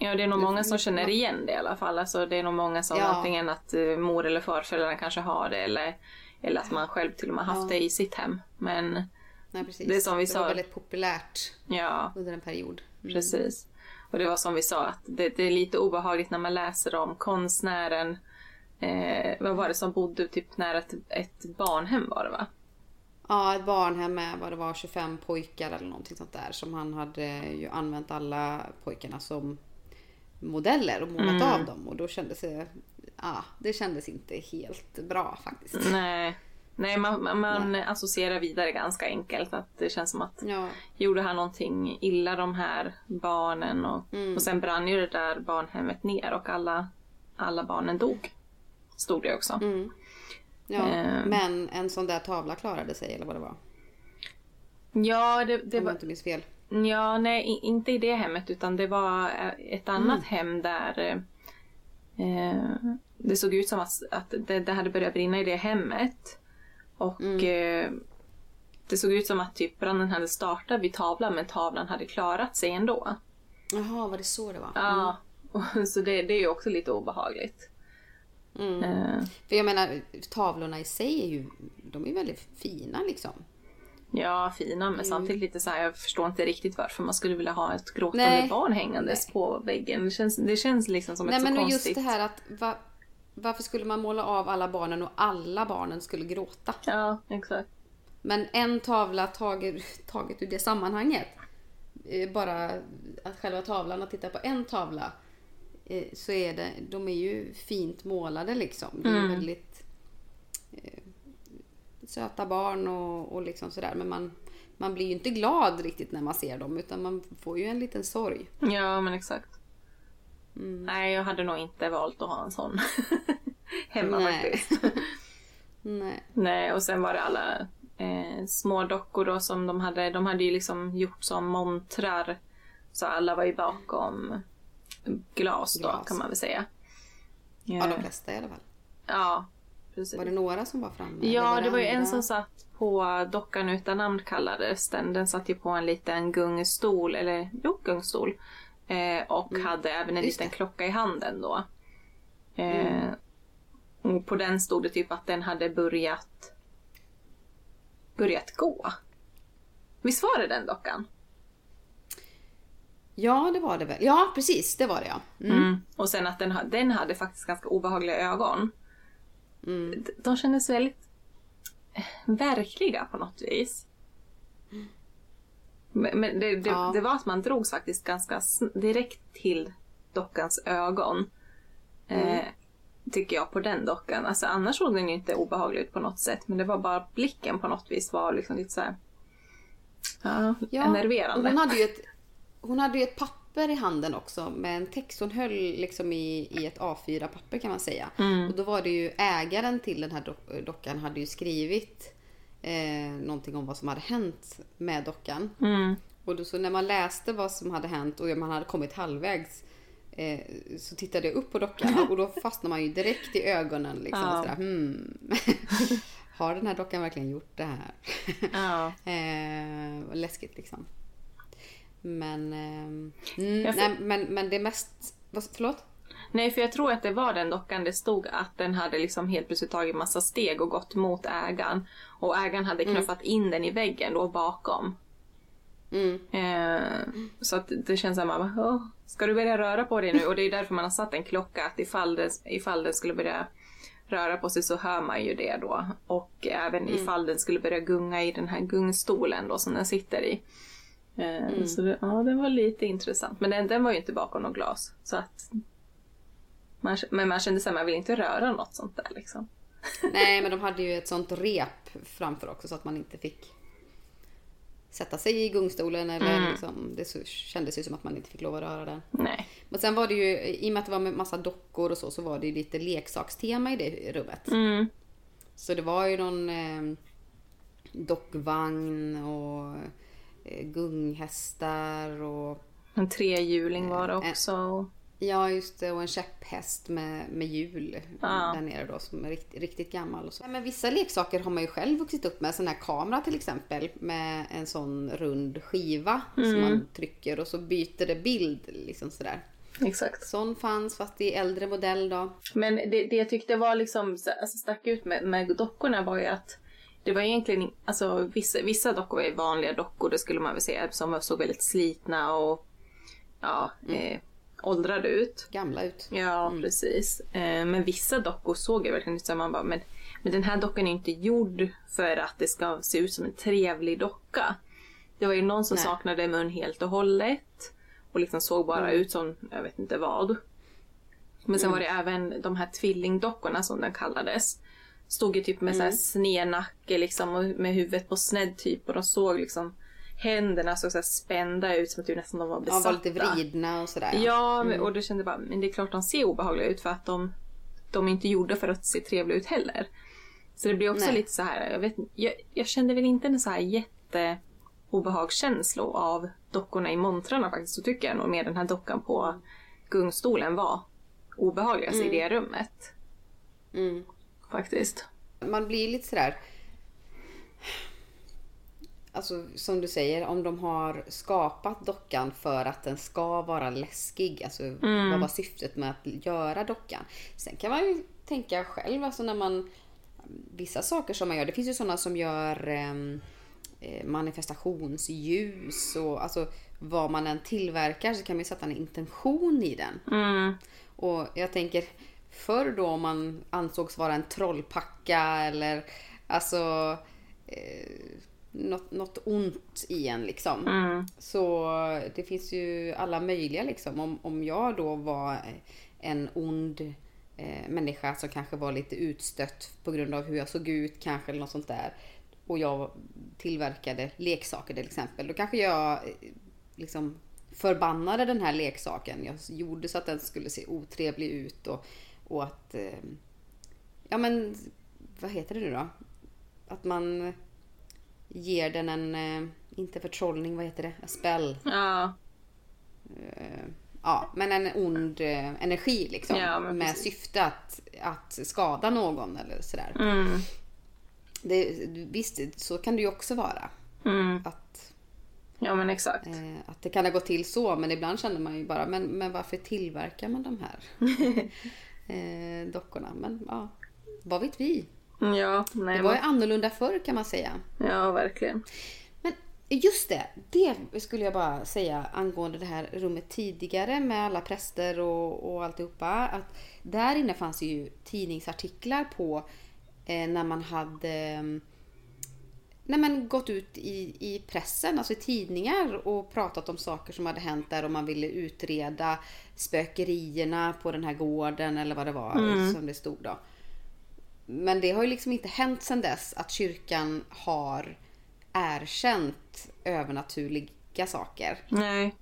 [SPEAKER 1] ja det är nog många som känner igen det i alla fall. Alltså, det är nog många som
[SPEAKER 2] Ja.
[SPEAKER 1] antingen att eh, mor eller farföräldrarna kanske har det eller, eller att man själv till och med haft
[SPEAKER 2] Ja.
[SPEAKER 1] det i sitt hem. Men
[SPEAKER 2] nej, precis.
[SPEAKER 1] Det är som vi
[SPEAKER 2] det
[SPEAKER 1] sa.
[SPEAKER 2] var väldigt populärt
[SPEAKER 1] ja,
[SPEAKER 2] under en period. Mm.
[SPEAKER 1] Precis. Och det var som vi sa, att det, det är lite obehagligt när man läser om konstnären, eh, vad var det som bodde typ nära ett, ett barnhem var det va?
[SPEAKER 2] Ja, ett barnhem med vad det var 25 pojkar eller någonting sånt där som han hade ju använt alla pojkarna som modeller och målat
[SPEAKER 1] Mm.
[SPEAKER 2] av dem och då kändes det, ja, det kändes inte helt bra faktiskt.
[SPEAKER 1] Nej, Nej man, man, man associerar vidare ganska enkelt att det känns som att
[SPEAKER 2] Ja,
[SPEAKER 1] gjorde han någonting illa de här barnen och,
[SPEAKER 2] Mm.
[SPEAKER 1] och sen brann ju det där barnhemmet ner och alla, alla barnen dog. Stod det också.
[SPEAKER 2] mm. ja.
[SPEAKER 1] Eh.
[SPEAKER 2] men en sån där tavla klarade sig eller vad det var.
[SPEAKER 1] Ja, det, det
[SPEAKER 2] Om
[SPEAKER 1] var,
[SPEAKER 2] jag inte minns fel.
[SPEAKER 1] Ja, nej, inte i det hemmet utan det var eh, ett annat hem där eh, det såg ut som att, att det, det hade börjat brinna i det hemmet. Och eh, det såg ut som att typ branden hade startat vid tavlan men tavlan hade klarat sig ändå.
[SPEAKER 2] Jaha, var det så det var?
[SPEAKER 1] Ja, och, [laughs] så det, det är ju också lite obehagligt.
[SPEAKER 2] Mm.
[SPEAKER 1] Eh,
[SPEAKER 2] För jag menar, tavlorna i sig är ju, de är väldigt fina liksom.
[SPEAKER 1] Ja, fina men samtidigt lite så här, jag förstår inte riktigt varför man skulle vilja ha ett gråtande
[SPEAKER 2] Nej.
[SPEAKER 1] barn hängandes på väggen. Det känns, det känns liksom som
[SPEAKER 2] Nej
[SPEAKER 1] ett så
[SPEAKER 2] men och
[SPEAKER 1] konstigt...
[SPEAKER 2] just det här att va, varför skulle man måla av alla barnen och alla barnen skulle gråta?
[SPEAKER 1] Ja, exakt.
[SPEAKER 2] Men en tavla taget, taget ur det sammanhanget. eh, Bara att själva tavlan, att titta på en tavla. eh, Så är det, de är ju fint målade liksom. Det är ju väldigt eh, söta barn och, och liksom sådär. Men man, man blir ju inte glad riktigt när man ser dem. Utan man får ju en liten sorg.
[SPEAKER 1] Ja, men exakt.
[SPEAKER 2] Mm.
[SPEAKER 1] Nej, jag hade nog inte valt att ha en sån [laughs] hemma
[SPEAKER 2] Nej.
[SPEAKER 1] faktiskt. [laughs]
[SPEAKER 2] Nej.
[SPEAKER 1] Nej, och sen var det alla eh, små dockor då som de hade. De hade ju liksom gjort som montrar. Så alla var ju bakom glas då
[SPEAKER 2] Glas.
[SPEAKER 1] kan man väl säga.
[SPEAKER 2] Ja,
[SPEAKER 1] Ja,
[SPEAKER 2] de flesta i alla fall.
[SPEAKER 1] ja precis.
[SPEAKER 2] Var det några som var framme?
[SPEAKER 1] Ja, det var ju en som satt på dockan utan namn kallades den. Den satt ju på en liten gungstol, eller jo, gungstol. Eh, och hade även en
[SPEAKER 2] Mm. Just
[SPEAKER 1] liten
[SPEAKER 2] det.
[SPEAKER 1] klocka i handen då. Eh, och på den stod det typ att den hade börjat börjat gå. Visst var det den dockan?
[SPEAKER 2] Ja, det var det väl. Ja, precis. Det var det ja. Mm.
[SPEAKER 1] Mm. Och sen att den, den hade faktiskt ganska obehagliga ögon.
[SPEAKER 2] Mm.
[SPEAKER 1] De kändes väldigt eh, verkliga på något vis. Men, men det, det,
[SPEAKER 2] Ja.
[SPEAKER 1] det var att man drogs faktiskt ganska direkt till dockans ögon. Eh, tycker jag på den dockan. Alltså annars såg den ju inte obehaglig ut på något sätt. Men det var bara blicken på något vis var liksom lite så här. Ja,
[SPEAKER 2] Ja,
[SPEAKER 1] enerverande.
[SPEAKER 2] Hon hade, ju ett, hon hade ju ett papper i handen också med en text. Hon höll liksom i, i ett A4-papper kan man säga.
[SPEAKER 1] Mm.
[SPEAKER 2] Och då var det ju ägaren till den här dock- dockan hade ju skrivit eh, någonting om vad som hade hänt med dockan.
[SPEAKER 1] Mm.
[SPEAKER 2] Och då, så när man läste vad som hade hänt och man hade kommit halvvägs eh, så tittade jag upp på dockan [laughs] och då fastnade man ju direkt i ögonen. Liksom,
[SPEAKER 1] Ja.
[SPEAKER 2] och sådär, hmm. [laughs] Har den här dockan verkligen gjort det här?
[SPEAKER 1] Ja. [laughs]
[SPEAKER 2] eh, läskigt liksom. Men, ehm, mm, nej, men, men det mest... Vad, förlåt?
[SPEAKER 1] Nej, för jag tror att det var den dockan det stod att den hade liksom helt plötsligt tagit massa steg och gått mot ägaren. Och ägaren hade knuffat in den i väggen då bakom.
[SPEAKER 2] Mm.
[SPEAKER 1] Eh, så att det känns som att bara, "Åh, ska du börja röra på dig nu? Och det är därför man har satt en klocka att ifall det, ifall den skulle börja röra på sig så hör man ju det då. Och även ifall den skulle börja gunga i den här gungstolen då som den sitter i. Eh, Så det, ja, det var lite intressant. Men den, den var ju inte bakom något glas. Så att man, men man kände såhär, man vill inte röra något sånt där liksom. [laughs]
[SPEAKER 2] Nej, men de hade ju ett sånt rep framför också så att man inte fick sätta sig i gungstolen eller liksom, det kändes ju som att man inte fick lov att röra den.
[SPEAKER 1] Nej.
[SPEAKER 2] Men sen var det ju, i och med att det var med massa dockor och så, så var det ju lite leksakstema i det rummet.
[SPEAKER 1] Mm.
[SPEAKER 2] Så det var ju någon eh, dockvagn och gunghästar och
[SPEAKER 1] En trehjuling var det
[SPEAKER 2] Eh,
[SPEAKER 1] också.
[SPEAKER 2] Ja, just det. Och en käpphäst med, med hjul
[SPEAKER 1] Ja.
[SPEAKER 2] där nere då som är riktigt, riktigt gammal. Och så. Men vissa leksaker har man ju själv vuxit upp med. Sån här kamera till exempel med en sån rund skiva som man trycker och så byter det bild liksom sådär.
[SPEAKER 1] Exakt.
[SPEAKER 2] Sån fanns fast i äldre modell då.
[SPEAKER 1] Men det, det jag tyckte var liksom, så- alltså stack ut med, med dockorna var ju att det var egentligen, alltså vissa, vissa dockor är vanliga dockor, det skulle man väl säga, som såg väldigt slitna och ja, eh, åldrade ut.
[SPEAKER 2] Gamla ut.
[SPEAKER 1] Ja, precis. Eh, men vissa dockor såg jag verkligen ut som man bara, men, men den här dockan är inte gjord för att det ska se ut som en trevlig docka. Det var ju någon som
[SPEAKER 2] Nej.
[SPEAKER 1] saknade mun helt och hållet och liksom såg bara ut som, jag vet inte vad. Men sen var det även de här tvillingdockorna som den kallades. Stod ju typ med så här sned nacke liksom och med huvudet på snedd typ och de såg liksom händerna såg så här spända ut som att typ nästan de var
[SPEAKER 2] Ja,
[SPEAKER 1] besatta.
[SPEAKER 2] var lite vridna och sådär.
[SPEAKER 1] Ja, men- och då kände jag bara, men det är klart de ser obehagliga ut för att de, de är inte gjorda för att se trevliga ut heller. Så det blir också
[SPEAKER 2] Nej.
[SPEAKER 1] lite så här, jag, vet, jag, jag kände väl inte en så här jätte obehagskänsla av dockorna i montrarna faktiskt. Så tycker jag nog mer den här dockan på gungstolen var obehagligast i det rummet.
[SPEAKER 2] Mm.
[SPEAKER 1] Faktiskt.
[SPEAKER 2] Man blir lite sådär... Alltså som du säger, om de har skapat dockan för att den ska vara läskig. Alltså vad var syftet med att göra dockan? Sen kan man ju tänka själv, alltså när man... Vissa saker som man gör, det finns ju sådana som gör ehm, eh, manifestationsljus och alltså vad man än tillverkar så kan man ju sätta en intention i den.
[SPEAKER 1] Mm.
[SPEAKER 2] Och jag tänker förr då om man ansågs vara en trollpacka eller alltså eh, något, något ont i en liksom.
[SPEAKER 1] Mm.
[SPEAKER 2] Så det finns ju alla möjliga liksom. Om, om jag då var en ond eh, människa som kanske var lite utstött på grund av hur jag såg ut kanske eller något sånt där. Och jag tillverkade leksaker till exempel. Då kanske jag eh, liksom förbannade den här leksaken. Jag gjorde så att den skulle se otrevlig ut och, och att... Eh, ja men, vad heter det nu då? Att man ger den en, eh, inte förtrollning, vad heter det? A spell.
[SPEAKER 1] Ja.
[SPEAKER 2] Eh, ja, men en ond energi liksom.
[SPEAKER 1] Ja,
[SPEAKER 2] med
[SPEAKER 1] precis.
[SPEAKER 2] syfte att, att skada någon eller sådär.
[SPEAKER 1] Mm.
[SPEAKER 2] Det, visst, så kan det ju också vara.
[SPEAKER 1] Mm.
[SPEAKER 2] Att,
[SPEAKER 1] Ja men exakt.
[SPEAKER 2] eh, att det kan ha gått till så, men ibland känner man ju bara, men, men varför tillverkar man de här [laughs] eh, dockorna? Men ja, vad vet vi?
[SPEAKER 1] Ja, nej,
[SPEAKER 2] Det var ju
[SPEAKER 1] men,
[SPEAKER 2] annorlunda förr kan man säga.
[SPEAKER 1] ja verkligen.
[SPEAKER 2] Men just det, det skulle jag bara säga angående det här rummet tidigare med alla präster och, och alltihopa. Att där inne fanns ju tidningsartiklar på eh, när man hade mm, när man gått ut i, i pressen, alltså i tidningar och pratat om saker som hade hänt där och man ville utreda spökerierna på den här gården eller vad det var som det stod då. Men det har ju liksom inte hänt sedan dess att kyrkan har erkänt övernaturliga saker.
[SPEAKER 1] Nej.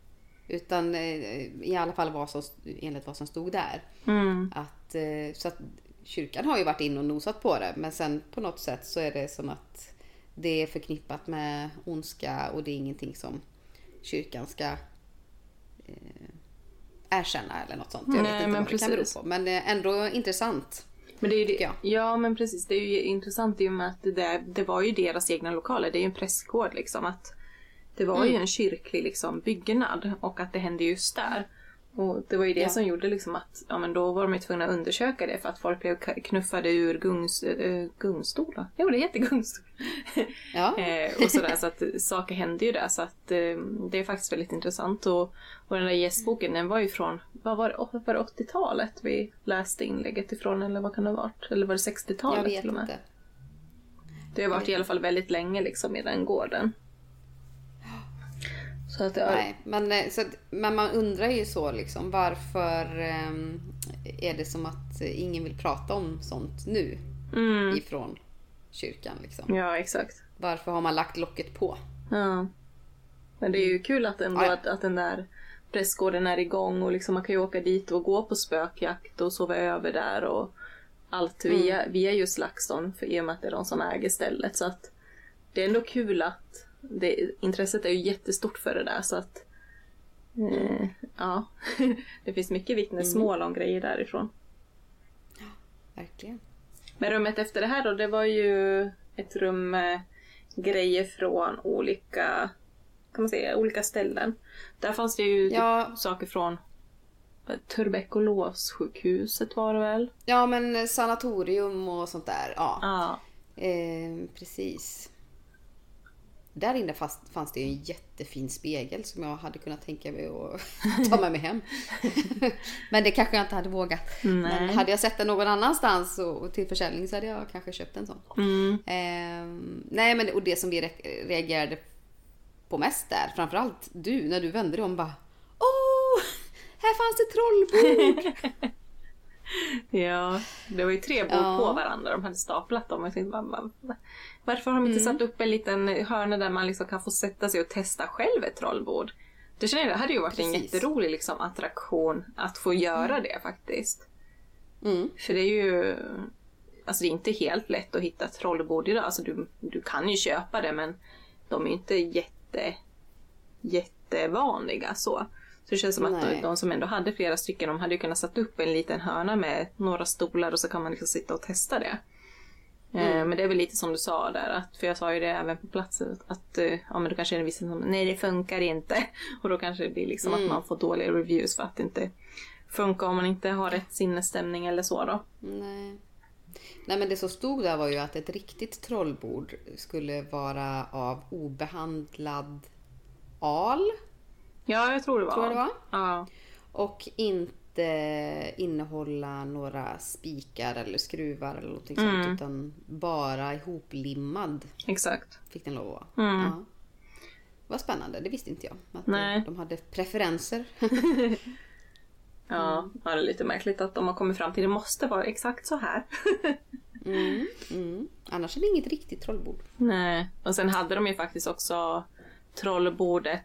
[SPEAKER 2] Utan eh, i alla fall vad som, enligt vad som stod där.
[SPEAKER 1] Mm.
[SPEAKER 2] Att, eh, så att kyrkan har ju varit in och nosat på det men sen på något sätt så är det som att det är förknippat med ondska och det är ingenting som kyrkan ska eh, erkänna eller något sånt. Jag
[SPEAKER 1] Nej,
[SPEAKER 2] vet inte vad det kan bero
[SPEAKER 1] precis.
[SPEAKER 2] på. Men eh, ändå intressant.
[SPEAKER 1] Men det är det, ja men precis, det är ju intressant i och med att det, där, det var ju deras egna lokaler, det är ju en prästgård liksom. Att det var
[SPEAKER 2] Mm.
[SPEAKER 1] ju en kyrklig liksom, byggnad och att det hände just där. Och det var ju det
[SPEAKER 2] Ja.
[SPEAKER 1] som gjorde liksom att, ja men då var de ju tvungna att undersöka det för att folk blev knuffade ur gungs, äh, gungstolar. Jo det heter gungstol. [laughs]
[SPEAKER 2] Ja. [laughs]
[SPEAKER 1] eh, och sådär så att saker hände ju där så att eh, det är faktiskt väldigt intressant. Och, och den där gästboken den var ju från, vad var det, var det 80-talet vi läste inlägget ifrån eller vad kan det ha varit? Eller var det 60-talet
[SPEAKER 2] Jag vet
[SPEAKER 1] till och med?
[SPEAKER 2] inte.
[SPEAKER 1] Det har varit i alla fall väldigt länge liksom i den gården. Så att,
[SPEAKER 2] Nej, men, eh, så, att- men man undrar ju så liksom varför ehm, är det som att ingen vill prata om sånt nu
[SPEAKER 1] mm,
[SPEAKER 2] ifrån kyrkan liksom?
[SPEAKER 1] ja exakt.
[SPEAKER 2] Varför har man lagt locket på?
[SPEAKER 1] Ja. Men det är ju kul att, ändå
[SPEAKER 2] Ja,
[SPEAKER 1] att, att den där prästgården är igång och liksom man kan ju åka dit och gå på spökjakt och sova över där och allt via, via just LaxTon för i och med att det är de som äger stället. Så att det är ändå kul att det, intresset är ju jättestort för det där så att eh, ja, [laughs] det finns mycket vittnesmål om grejer därifrån.
[SPEAKER 2] Verkligen.
[SPEAKER 1] Men rummet efter det här då, det var ju ett rum med grejer från olika, kan man säga, olika ställen. Där fanns det ju
[SPEAKER 2] Ja.
[SPEAKER 1] typ saker från tuberkulossjukhuset var det väl?
[SPEAKER 2] Ja men sanatorium och sånt där. Ja,
[SPEAKER 1] Ja.
[SPEAKER 2] eh, precis. Där inne fanns, fanns det en jättefin spegel som jag hade kunnat tänka mig att [laughs] ta med mig hem. [laughs] men det kanske jag inte hade vågat. Men
[SPEAKER 1] Nej.
[SPEAKER 2] hade jag sett den någon annanstans och, till försäljning så hade jag kanske köpt en sån.
[SPEAKER 1] Mm.
[SPEAKER 2] Eh, nej men och det som vi re- reagerade på mest där, framförallt du, när du vände dig om bara Åh! Här fanns det trollbord! [laughs]
[SPEAKER 1] Ja, det var ju tre bord
[SPEAKER 2] Ja.
[SPEAKER 1] på varandra. De hade staplat dem. Jag tänkte, bara, varför har de
[SPEAKER 2] Mm.
[SPEAKER 1] inte satt upp en liten hörna där man liksom kan få sätta sig och testa själv ett trollbord? Det känner jag, det hade ju varit en
[SPEAKER 2] Precis.
[SPEAKER 1] jätterolig liksom, attraktion att få göra det faktiskt.
[SPEAKER 2] Mm.
[SPEAKER 1] För det är ju... Alltså det är inte helt lätt att hitta trollbord idag. Alltså du, du kan ju köpa det men de är ju inte jätte, jättevanliga så. Så det känns som att
[SPEAKER 2] Nej.
[SPEAKER 1] de, de som ändå hade flera stycken, de hade ju kunnat sätta upp en liten hörna med några stolar och så kan man liksom sitta och testa det. Eh, Men det är väl lite som du sa där, att, för jag sa ju det även på platsen, att eh, ja, men då kanske är det vissa som nej det funkar inte. [laughs] Och då kanske det blir liksom att man får dåliga reviews för att det inte funkar om man inte har rätt sinnesstämning eller så då.
[SPEAKER 2] Nej. Nej men det som stod där var ju att ett riktigt trollbord skulle vara av obehandlad al
[SPEAKER 1] Ja, jag tror det var.
[SPEAKER 2] Tror det var.
[SPEAKER 1] Ja.
[SPEAKER 2] och inte innehålla några spikar eller skruvar eller någonting
[SPEAKER 1] Mm.
[SPEAKER 2] sånt utan bara ihoplimmad
[SPEAKER 1] Exakt.
[SPEAKER 2] fick den lov att vara.
[SPEAKER 1] Mm.
[SPEAKER 2] Ja. Vad spännande, det visste inte jag. Att
[SPEAKER 1] Nej.
[SPEAKER 2] de hade preferenser. [laughs]
[SPEAKER 1] Ja, ja, det är lite märkligt att de har kommit fram till det måste vara exakt så här. [laughs]
[SPEAKER 2] Mm, mm. Annars är det inget riktigt trollbord.
[SPEAKER 1] Nej. Och sen hade de ju faktiskt också trollbordet,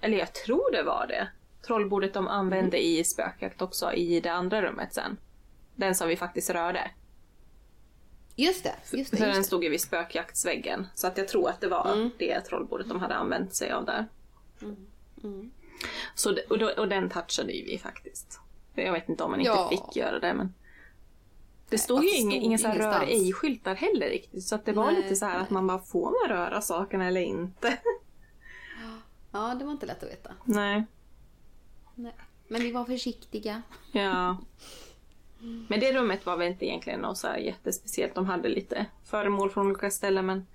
[SPEAKER 1] eller jag tror det var det, trollbordet de använde i spökjakt också i det andra rummet sen. Den som vi faktiskt rörde.
[SPEAKER 2] Just det, just det.
[SPEAKER 1] För den
[SPEAKER 2] Just det.
[SPEAKER 1] stod ju vid spökjaktsväggen. Så att jag tror att det var det trollbordet de hade använt sig av där.
[SPEAKER 2] Mm.
[SPEAKER 1] Så, det- och, då, och den touchade ju vi faktiskt. Jag vet inte om man inte
[SPEAKER 2] Ja.
[SPEAKER 1] fick göra det men... Det stod
[SPEAKER 2] fast
[SPEAKER 1] ju ingen,
[SPEAKER 2] stod
[SPEAKER 1] ingen så rör ej-skyltar heller riktigt. Så att det var
[SPEAKER 2] Nej,
[SPEAKER 1] lite så här att
[SPEAKER 2] nej.
[SPEAKER 1] man bara, får man röra sakerna eller inte?
[SPEAKER 2] Ja, det var inte lätt att veta.
[SPEAKER 1] Nej.
[SPEAKER 2] Nej. Men vi var försiktiga. [laughs]
[SPEAKER 1] Ja. Men det rummet var väl inte egentligen något så jättespeciellt. De hade lite föremål från olika ställen men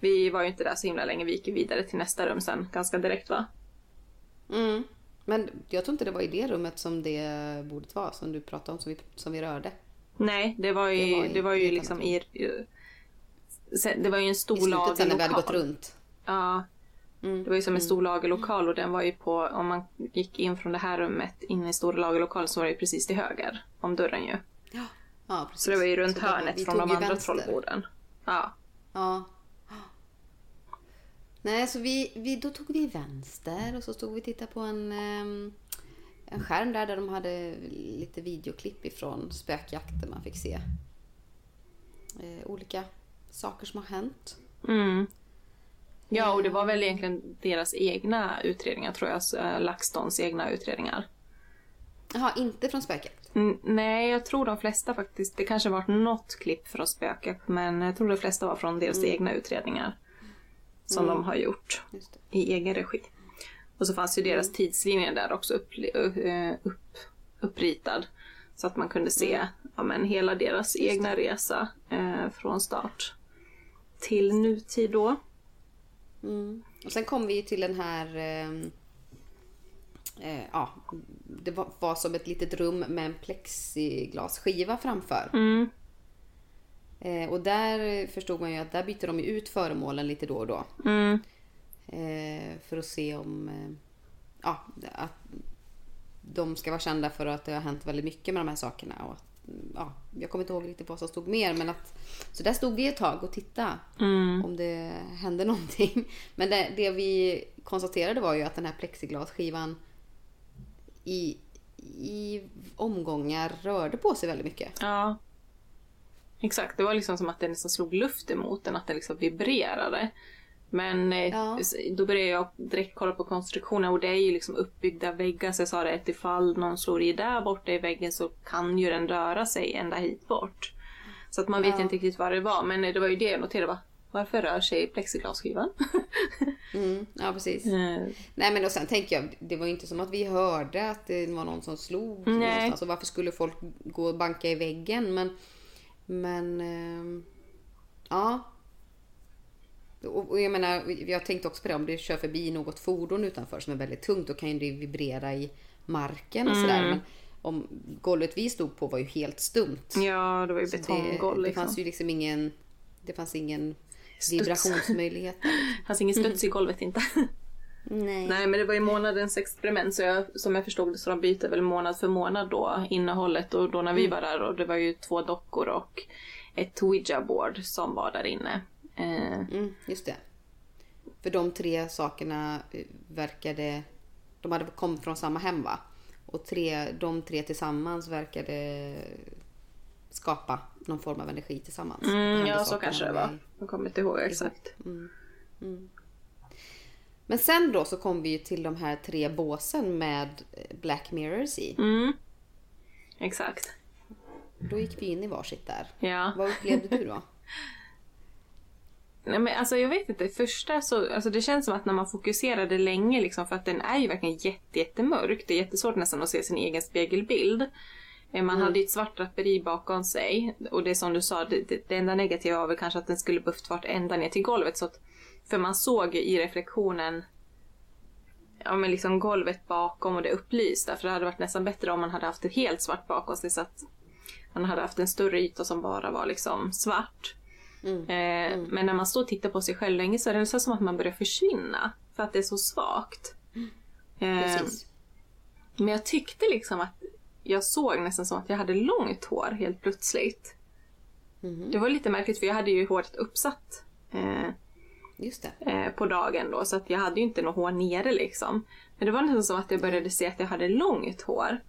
[SPEAKER 1] vi var ju inte där så himla länge. Vi gick vidare till nästa rum sen ganska direkt va?
[SPEAKER 2] Mm. Men jag tror inte det var i det rummet som det bordet var som du pratade om, som vi, som vi rörde.
[SPEAKER 1] Nej, det var ju,
[SPEAKER 2] Det var i-
[SPEAKER 1] det var ju
[SPEAKER 2] i
[SPEAKER 1] liksom i... Det var ju en
[SPEAKER 2] I
[SPEAKER 1] stor
[SPEAKER 2] slutet sen när vi hade gått
[SPEAKER 1] lagerlokal.
[SPEAKER 2] runt.
[SPEAKER 1] Ja.
[SPEAKER 2] Mm.
[SPEAKER 1] Det var ju som en stor lagerlokal och den var ju på, om man gick in från det här rummet in i stora lagerlokalen så var det ju precis till höger om dörren ju.
[SPEAKER 2] Ja, ja precis.
[SPEAKER 1] Så det var ju runt
[SPEAKER 2] Så
[SPEAKER 1] hörnet
[SPEAKER 2] vi
[SPEAKER 1] från de andra
[SPEAKER 2] vänster.
[SPEAKER 1] trollborden. Ja.
[SPEAKER 2] Ja. Nej, så vi, vi, då tog vi vänster och så stod vi och tittade på en, ehm, en skärm där, där de hade lite videoklipp ifrån spökjakten man fick se. Eh, olika saker som har hänt.
[SPEAKER 1] Mm. Ja, och det var väl egentligen deras egna utredningar tror jag, eh, LaxTons egna utredningar.
[SPEAKER 2] Jaha, inte från spökjakt?
[SPEAKER 1] Mm, nej, jag tror de flesta faktiskt, det kanske varit något klipp från spöket, men jag tror de flesta var från deras egna utredningar. Som de har gjort i egen regi. Och så fanns ju deras tidslinje där också upp, upp, uppritad. Så att man kunde se ja, men hela deras egna resa eh, från start till nutid då.
[SPEAKER 2] Mm. Och sen kom vi ju till den här... ehm, Eh, ja, det var, var som ett litet rum med en plexiglasskiva framför.
[SPEAKER 1] Mm.
[SPEAKER 2] Eh, och där förstod man ju att där byter de ut föremålen lite då och då.
[SPEAKER 1] Mm.
[SPEAKER 2] Eh, för att se om... Eh, ja, att de ska vara kända för att det har hänt väldigt mycket med de här sakerna. Och att, ja, jag kommer inte ihåg riktigt vad som stod mer. Men att, så där stod vi ett tag och tittade
[SPEAKER 1] Mm.
[SPEAKER 2] om det hände någonting. [laughs] Men det, det vi konstaterade var ju att den här plexiglasskivan i, i omgångar rörde på sig väldigt mycket.
[SPEAKER 1] Ja. Exakt, det var liksom som att det nästan slog luft emot den, att det liksom vibrerade. Men eh,
[SPEAKER 2] Ja.
[SPEAKER 1] då började jag direkt kolla på konstruktionen och det är ju liksom uppbyggda väggar så jag sa det att ifall någon slår i där borta i väggen så kan ju den röra sig ända hit bort. Så att man vet
[SPEAKER 2] Ja.
[SPEAKER 1] inte riktigt vad det var men eh, det var ju det jag noterade va? Varför rör sig plexiglasskivan? [laughs]
[SPEAKER 2] Mm, ja, precis.
[SPEAKER 1] Eh,
[SPEAKER 2] Nej men och sen tänker jag, det var ju inte som att vi hörde att det var någon som slog
[SPEAKER 1] Nej.
[SPEAKER 2] någonstans. Och varför skulle folk gå och banka i väggen? Men, men ehm, ja. Och, och jag menar, jag tänkte också på det, om det kör förbi något fordon utanför som är väldigt tungt, då kan ju det vibrera i marken och sådär. Men om golvet vi stod på var ju helt stumt.
[SPEAKER 1] ja, det var ju betonggolv
[SPEAKER 2] det, det
[SPEAKER 1] liksom.
[SPEAKER 2] fanns ju liksom ingen, det fanns ingen vibrationsmöjlighet.
[SPEAKER 1] Det [laughs] fanns ingen studs i golvet inte. [laughs]
[SPEAKER 2] Nej.
[SPEAKER 1] Nej men det var ju månadens experiment så jag, som jag förstod det så de byter väl månad för månad då innehållet och då när vi var där och det var ju två dockor och ett ouija board som var där inne. Eh,
[SPEAKER 2] Mm, just det. För de tre sakerna eh, verkade... De hade kommit från samma hem va? Och tre, de tre tillsammans verkade skapa någon form av energi tillsammans.
[SPEAKER 1] Mm, ja så kanske det var. Jag kommer inte ihåg exakt.
[SPEAKER 2] Men sen då så kom vi ju till de här tre båsen med eh, Black Mirrors i.
[SPEAKER 1] Mm. Exakt.
[SPEAKER 2] Då gick vi in i varsitt där.
[SPEAKER 1] Ja.
[SPEAKER 2] Vad upplevde du då? [laughs]
[SPEAKER 1] Nej, men alltså jag vet inte, första så, alltså det känns som att när man fokuserade länge liksom för att den är ju verkligen jätte, jättemörk. Det är jättesvårt nästan att se sin egen spegelbild. Eh, Man hade ju ett svart draperi bakom sig och det är som du sa, det, det, det enda negativa var väl kanske att den skulle behövt varit ända ner till golvet så att, för man såg i reflektionen ja men liksom golvet bakom och det upplysta för det hade varit nästan bättre om man hade haft ett helt svart bakom sig så att man hade haft en större yta som bara var liksom svart.
[SPEAKER 2] Mm.
[SPEAKER 1] Eh, Men när man står och tittar på sig själv länge så är det nästan som att man börjar försvinna. För att det är så svagt. Eh, men jag tyckte liksom att jag såg nästan som att jag hade långt hår helt plötsligt.
[SPEAKER 2] Mhm.
[SPEAKER 1] Det var lite märkligt för jag hade ju håret uppsatt eh, eh, på dagen då så att jag hade ju inte något hår nere liksom. Men det var nästan som att jag började se att jag hade långt hår.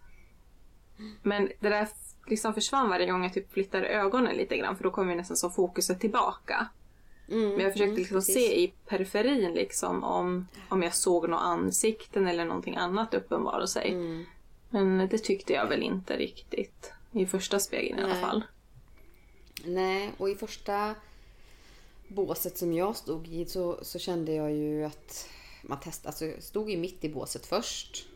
[SPEAKER 1] Men det där liksom försvann varje gång jag typ flyttade ögonen lite grann för då kom ju nästan så fokuset tillbaka.
[SPEAKER 2] Mm,
[SPEAKER 1] Men jag försökte
[SPEAKER 2] mm,
[SPEAKER 1] liksom se i periferin liksom om, om jag såg några ansikten eller någonting annat uppenbara sig.
[SPEAKER 2] Mm.
[SPEAKER 1] Men det tyckte jag väl inte riktigt. I första spegeln i alla
[SPEAKER 2] Nej.
[SPEAKER 1] fall.
[SPEAKER 2] Nej, och i första båset som jag stod i så, så kände jag ju att man testade, alltså jag stod ju mitt i båset först.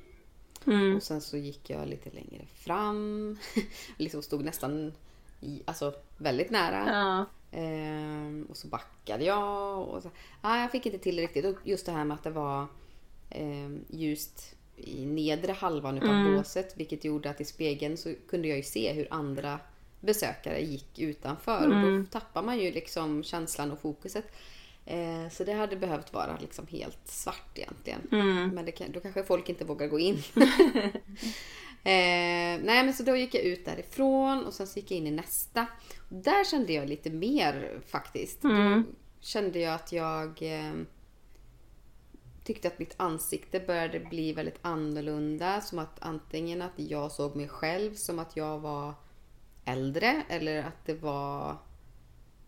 [SPEAKER 1] Mm.
[SPEAKER 2] Och sen så gick jag lite längre fram. [laughs] liksom stod nästan i, alltså väldigt nära.
[SPEAKER 1] Ja.
[SPEAKER 2] Ehm, och så backade jag. Och så, ah, jag fick inte till det riktigt. Och just det här med att det var ehm, ljust i nedre halvan utav
[SPEAKER 1] Mm.
[SPEAKER 2] båset. Vilket gjorde att i spegeln så kunde jag ju se hur andra besökare gick utanför. Och
[SPEAKER 1] Mm.
[SPEAKER 2] då tappar man ju liksom känslan och fokuset. Eh, så det hade behövt vara liksom helt svart egentligen.
[SPEAKER 1] Mm.
[SPEAKER 2] Men kan, då kanske folk inte vågar gå in. [laughs] eh, nej men så då gick jag ut därifrån och sen så gick jag in i nästa. Där kände jag lite mer faktiskt.
[SPEAKER 1] Mm.
[SPEAKER 2] Då kände jag att jag eh, tyckte att mitt ansikte började bli väldigt annorlunda. Som att antingen att jag såg mig själv som att jag var äldre eller att det var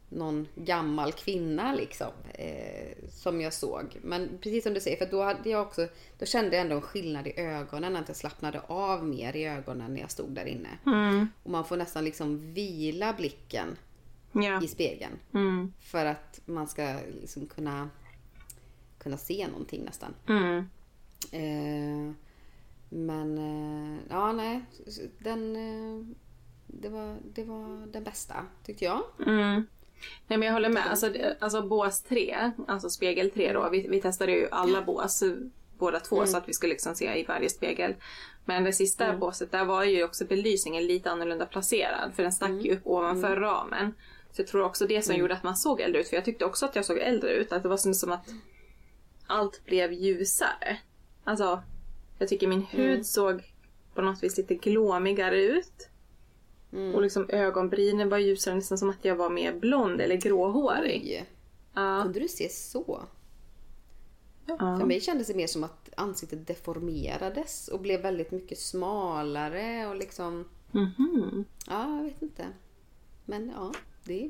[SPEAKER 2] någon gammal kvinna liksom. Eh, som jag såg. Men precis som du säger, för då hade jag också, då kände jag ändå en skillnad i ögonen. Att jag slappnade av mer i ögonen när jag stod där inne.
[SPEAKER 1] Mm.
[SPEAKER 2] Och man får nästan liksom vila blicken
[SPEAKER 1] Ja.
[SPEAKER 2] i spegeln.
[SPEAKER 1] Mm.
[SPEAKER 2] För att man ska liksom kunna, kunna se någonting nästan.
[SPEAKER 1] Mm.
[SPEAKER 2] Eh, men eh, ja, nej. Den, eh, det, var, det var den bästa tyckte jag.
[SPEAKER 1] Mm. Nej men jag håller med. Alltså, alltså bås 3, alltså spegel 3 då. Vi, vi testade ju alla bås båda två så att vi skulle liksom se i varje spegel. Men det sista båset där var ju också belysningen lite annorlunda placerad för den stack ju upp ovanför ramen. Så jag tror också det som gjorde att man såg äldre ut. För jag tyckte också att jag såg äldre ut. Att det var som, som att allt blev ljusare. Alltså, jag tycker min hud såg på något vis lite glåmigare ut.
[SPEAKER 2] Mm.
[SPEAKER 1] Och liksom ögonbrynen var ljusare, nästan som att jag var mer blond eller gråhårig.
[SPEAKER 2] Oj,
[SPEAKER 1] Ja.
[SPEAKER 2] kunde du se så? För
[SPEAKER 1] ja.
[SPEAKER 2] mig kändes det mer som att ansiktet deformerades och blev väldigt mycket smalare och liksom...
[SPEAKER 1] Mhm.
[SPEAKER 2] Ja, jag vet inte. Men ja, det,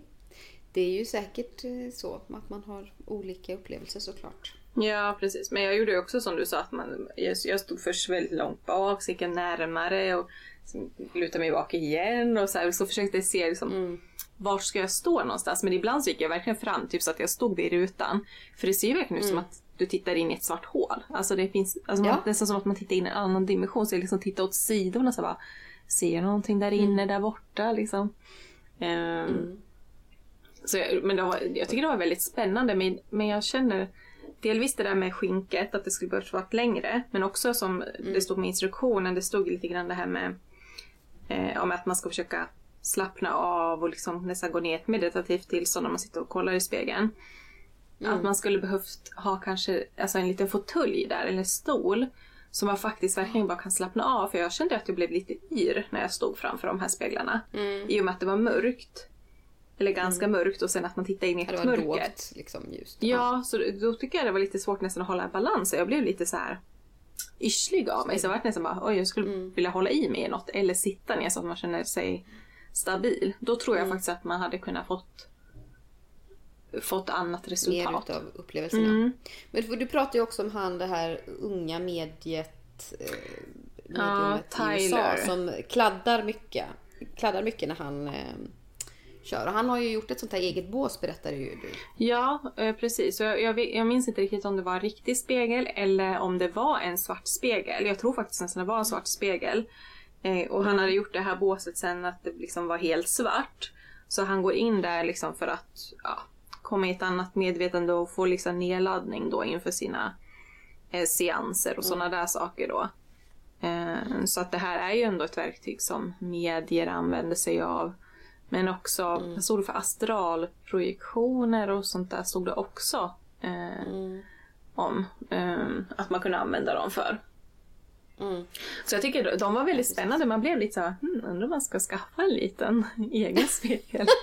[SPEAKER 2] det är ju säkert eh, så att man har olika upplevelser såklart.
[SPEAKER 1] Ja, precis. Men jag gjorde också som du sa, att man, jag, jag stod först väldigt långt bak, så gick jag närmare och lutade mig bak igen och så, här, så försökte jag se liksom,
[SPEAKER 2] Mm.
[SPEAKER 1] var ska jag stå någonstans. Men ibland så gick jag verkligen fram, typ så att jag stod vid rutan. För det ser ju verkligen ut som att du tittar in i ett svart hål. Alltså det finns, alltså man,
[SPEAKER 2] Ja.
[SPEAKER 1] nästan som att man tittar in i en annan dimension. Så jag liksom tittar åt sidorna så bara, ser jag någonting där inne, där borta liksom. Ehm, så jag, men var, jag tycker det var väldigt spännande men, men jag känner delvis det där med skinket, att det skulle behövt vara längre. Men också som det stod med instruktionen, det stod lite grann det här med eh, om att man ska försöka slappna av och liksom nästan gå ner ett meditativt tillstånd när man sitter och kollar i spegeln. Att man skulle behövt ha kanske alltså en liten fåtölj där, eller stol. Så man faktiskt verkligen bara kan slappna av. För jag kände att jag blev lite yr när jag stod framför de här speglarna.
[SPEAKER 2] Mm.
[SPEAKER 1] I och med att det var mörkt. Eller ganska mörkt och sen att man tittar in i ett
[SPEAKER 2] Det var
[SPEAKER 1] mörker.
[SPEAKER 2] lågt liksom ljust.
[SPEAKER 1] Ja, så då- då tycker jag det var lite svårt nästan att hålla en balans. Jag blev lite så här yrslig av mig. Så jag var nästan bara, oj jag skulle
[SPEAKER 2] Mm.
[SPEAKER 1] vilja hålla i mig i något. Eller sitta ner så att man känner sig stabil. Då tror
[SPEAKER 2] Mm.
[SPEAKER 1] jag faktiskt att man hade kunnat fått fått annat
[SPEAKER 2] Mer
[SPEAKER 1] resultat.
[SPEAKER 2] utav upplevelserna.
[SPEAKER 1] Mm.
[SPEAKER 2] Men du pratar ju också om han det här unga mediet, eh, mediumet i USA som kladdar mycket. Kladdar mycket när han eh, kör. Och han har ju gjort ett sånt här eget bås berättade ju du.
[SPEAKER 1] Ja, eh, precis. Jag, jag, jag minns inte riktigt om det var en riktig spegel eller om det var en svart spegel. Jag tror faktiskt nästan det var en svart spegel. Eh, och han hade gjort det här båset sen att det liksom var helt svart. Så han går in där liksom för att ja, komma i ett annat medvetande och få liksom nedladdning då inför sina eh, seanser och sådana där saker då. Eh, så att det här är ju ändå ett verktyg som medier använder sig av. Men också, vad stod för astralprojektioner och sånt där stod det också eh, om. Eh, att man kunde använda dem för.
[SPEAKER 2] Mm.
[SPEAKER 1] Så jag tycker de var väldigt spännande. Man blev lite så här, hmm, undrar om man ska skaffa en liten [laughs] egen spegel. [laughs]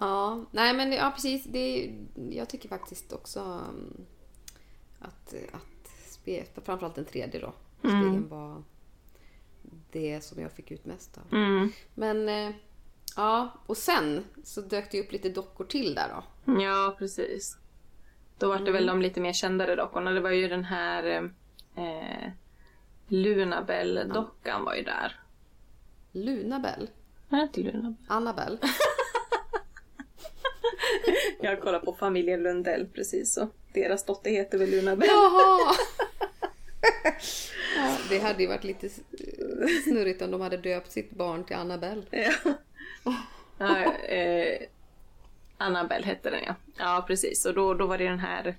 [SPEAKER 2] Ja, nej men ja precis. Det, jag tycker faktiskt också um, att, att framförallt den tredje då, spegeln var det som jag fick ut mest av.
[SPEAKER 1] Mm.
[SPEAKER 2] Men eh, ja, och sen så dök det upp lite dockor till där då.
[SPEAKER 1] Ja, precis. Då var det väl de lite mer kändare dockorna. Det var ju den här eh, Lunabelle-dockan var ju där.
[SPEAKER 2] Lunabell,
[SPEAKER 1] Nej, inte Lunabelle.
[SPEAKER 2] Annabelle. [laughs]
[SPEAKER 1] Jag kollar på familjen Lundell precis så. Deras dotter heter väl Lunabelle.
[SPEAKER 2] Jaha! [laughs] det hade ju varit lite snurrigt om de hade döpt sitt barn till Annabelle.
[SPEAKER 1] Ja. ja, eh, Annabelle hette den ja. Ja precis. Och då, då var det den här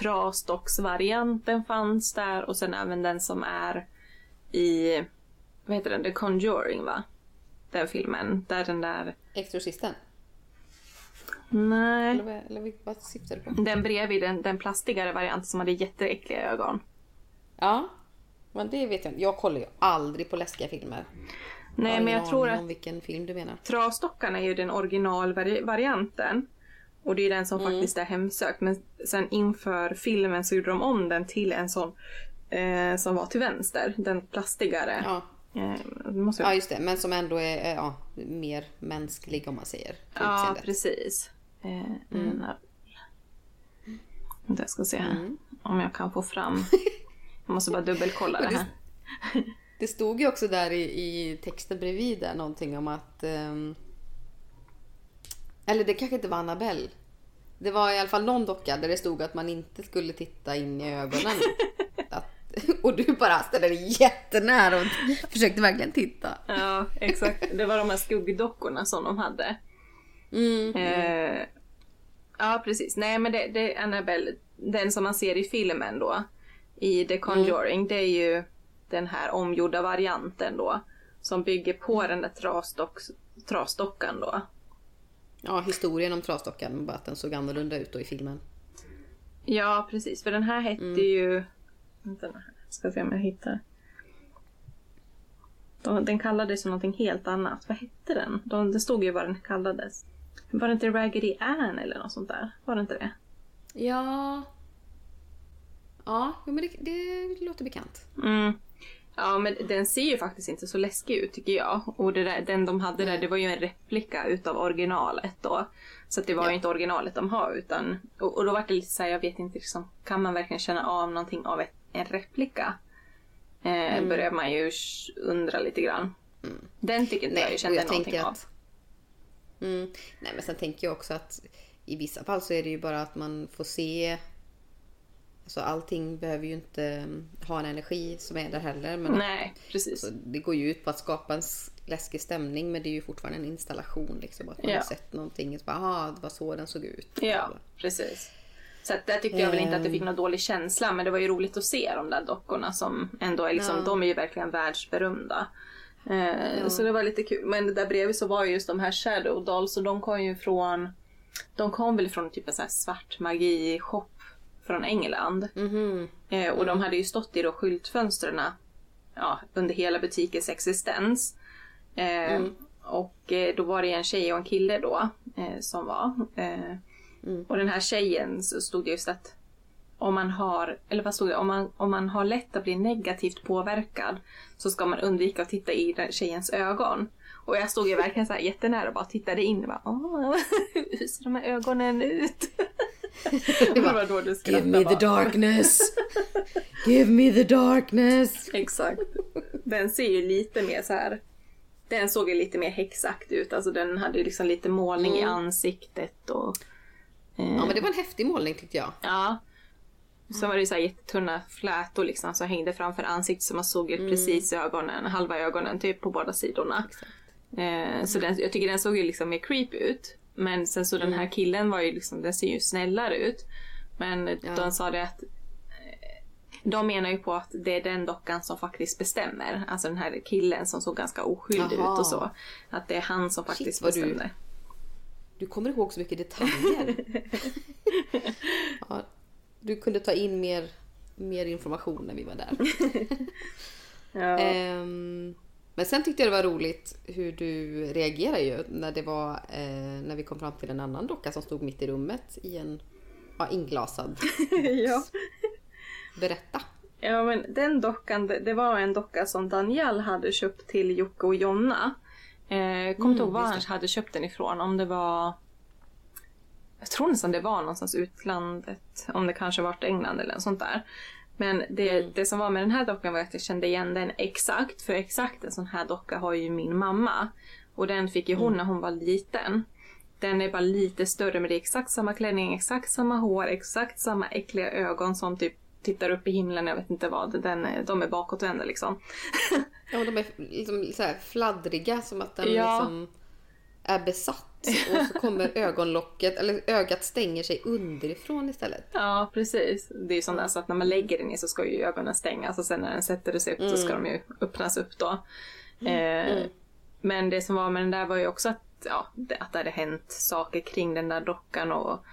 [SPEAKER 1] trasdocksvarianten fanns där och sen även den som är i, vad heter den, The Conjuring va? Den filmen. Där den där,
[SPEAKER 2] Exorcisten.
[SPEAKER 1] nej.
[SPEAKER 2] Eller, vad- eller vad syftar du på?
[SPEAKER 1] Den bredvid den, den plastigare varianten som hade jätteäckliga ögon.
[SPEAKER 2] Ja, men det vet jag inte. Jag kollar ju aldrig på läskiga filmer.
[SPEAKER 1] Nej
[SPEAKER 2] har
[SPEAKER 1] men jag tror att
[SPEAKER 2] vilken film du menar.
[SPEAKER 1] Trasdockan är ju den originalvarianten. Och det är den som faktiskt är hemsökt. Men sen inför filmen så gjorde de om den till en sån eh, som var till vänster. Den plastigare.
[SPEAKER 2] Ja.
[SPEAKER 1] Eh, måste
[SPEAKER 2] ja,
[SPEAKER 1] jag...
[SPEAKER 2] just det. Men som ändå är eh, ja, mer mänsklig om man säger.
[SPEAKER 1] ja
[SPEAKER 2] utseendet.
[SPEAKER 1] precis. Eh, mm. Jag ska se här. Om jag kan få fram. [laughs] Jag måste bara dubbelkolla det här. [laughs]
[SPEAKER 2] Det stod ju också där i, i texten bredvid där någonting om att... ehm, eller det kanske inte var Annabelle. Det var i alla fall någon docka där det stod att man inte skulle titta in i ögonen. [laughs] Att, och du bara ställde dig jättenära och försökte verkligen titta.
[SPEAKER 1] Ja, exakt. Det var de här skuggdockorna som de hade.
[SPEAKER 2] Mm.
[SPEAKER 1] Eh, ja, precis. Nej, men det, det är Annabelle, den som man ser i filmen då, i The Conjuring, det är ju den här omgjorda varianten då. Som bygger på den där trasdocks, trasdockan då.
[SPEAKER 2] Ja, historien om trasdockan, bara att den såg annorlunda ut då i filmen.
[SPEAKER 1] Ja, precis. För den här hette ju... Vänta ska se om jag hittar. De, den kallades ju någonting helt annat. Vad hette den? De, det stod ju vad den kallades. Var det inte Raggedy Ann eller något sånt där? Var det inte det?
[SPEAKER 2] Ja... Ja, men det, det låter bekant.
[SPEAKER 1] Mm. Ja men den ser ju faktiskt inte så läskig ut tycker jag. Och där, den de hade där det var ju en replika utav originalet då. Så att det var
[SPEAKER 2] Ja.
[SPEAKER 1] ju inte originalet de har utan... Och, och då var det lite såhär, jag vet inte liksom, kan man verkligen känna av någonting av ett, en replika? Eh,
[SPEAKER 2] Mm.
[SPEAKER 1] Börjar man ju undra lite grann. Den tycker inte jag jag
[SPEAKER 2] och
[SPEAKER 1] kände
[SPEAKER 2] jag
[SPEAKER 1] någonting
[SPEAKER 2] tänker
[SPEAKER 1] av.
[SPEAKER 2] att... Mm, nej men sen tänker jag också att i vissa fall så är det ju bara att man får se Alltså allting behöver ju inte mm, ha en energi som är där heller. Men
[SPEAKER 1] Nej, precis.
[SPEAKER 2] alltså, det går ju ut på att skapa en läskig stämning men det är ju fortfarande en installation. Liksom, att man
[SPEAKER 1] Ja.
[SPEAKER 2] har sett någonting och så bara, aha, det var så den såg ut.
[SPEAKER 1] Ja, precis. Så att där tyckte jag väl inte att det
[SPEAKER 2] Ehm.
[SPEAKER 1] fick någon dålig känsla men det var ju roligt att se de där dockorna som ändå är liksom,
[SPEAKER 2] Ja.
[SPEAKER 1] de är ju verkligen världsberömda. Eh, Så det var lite kul. Men där bredvid så var ju just de här Shadow Dolls och de kom ju från, de kom väl från typ en sån här svart magi-shop från England.
[SPEAKER 2] Mhm.
[SPEAKER 1] Eh, och de hade ju stått i då skyltfönstren ja, under hela butikens existens. Eh,
[SPEAKER 2] Mm.
[SPEAKER 1] Och eh, då var det en tjej och en kille då eh, som var. Eh,
[SPEAKER 2] Mm.
[SPEAKER 1] Och den här tjejen så stod det just att om man har, eller vad stod det, om man, om man har lätt att bli negativt påverkad så ska man undvika att titta i den tjejens ögon. Och jag stod ju verkligen så här jättenära och bara tittade in och bara Åh, [laughs] hur ser de här ögonen ut? [laughs] det var då du skrattade bara.
[SPEAKER 2] darkness! Give me the darkness!
[SPEAKER 1] Exakt. Den ser ju lite mer så här. Den såg ju lite mer häxakt ut. Alltså den hade ju liksom lite målning i ansiktet och... eh,
[SPEAKER 2] Ja men det var en häftig målning tyckte jag.
[SPEAKER 1] Ja. Så var det ju så här jättetunna flätor liksom som hängde framför ansiktet så man såg ju precis ögonen, halva ögonen typ på båda sidorna. Eh, så den, jag tycker den såg ju liksom mer creepy ut. Men sen så den här killen var ju liksom, den ser ju snällare ut. Men
[SPEAKER 2] Ja.
[SPEAKER 1] de sa det att eh, de menar ju på att det är den dockan som faktiskt bestämmer. Alltså den här killen som såg ganska oskyldig
[SPEAKER 2] Jaha.
[SPEAKER 1] ut och så. Att det är han som faktiskt
[SPEAKER 2] vad du-
[SPEAKER 1] bestämde.
[SPEAKER 2] Du kommer ihåg så mycket detaljer. [laughs] ja, du kunde ta in mer, mer information när vi var där. [laughs]
[SPEAKER 1] Ja.
[SPEAKER 2] Ehm, men sen tyckte jag det var roligt hur du reagerade ju när det var eh, när vi kom fram till en annan docka som stod mitt i rummet i en ja, inglasad. [laughs]
[SPEAKER 1] ja.
[SPEAKER 2] Berätta.
[SPEAKER 1] Ja men den dockan, det, var en docka som Daniel hade köpt till Jocke och Jonna. Eh, Kommer inte ihåg var
[SPEAKER 2] Mm,
[SPEAKER 1] han hade köpt den ifrån. Om det var... Jag tror nästan det var någonstans utlandet. Om det kanske varit England eller något sånt där. Men det,
[SPEAKER 2] Mm.
[SPEAKER 1] det som var med den här dockan var att jag kände igen den exakt. För exakt en sån här docka har ju min mamma. Och den fick ju
[SPEAKER 2] Mm.
[SPEAKER 1] hon när hon var liten. Den är bara lite större men det är exakt samma klänning, exakt samma hår, exakt samma äckliga ögon som typ tittar upp i himlen, jag vet inte vad. Den, de är bakåtvända liksom.
[SPEAKER 2] Ja, de är liksom så här fladdriga som att den
[SPEAKER 1] Ja.
[SPEAKER 2] liksom är besatt. Och så kommer ögonlocket, eller ögat stänger sig underifrån istället.
[SPEAKER 1] Ja, precis. Det är ju sånt där så att när man lägger den ner så ska ju ögonen stängas och sen när den sätter sig upp så ska de ju öppnas upp då. Eh, Men det som var med den där var ju också att, ja, att det hade hänt saker kring den där dockan och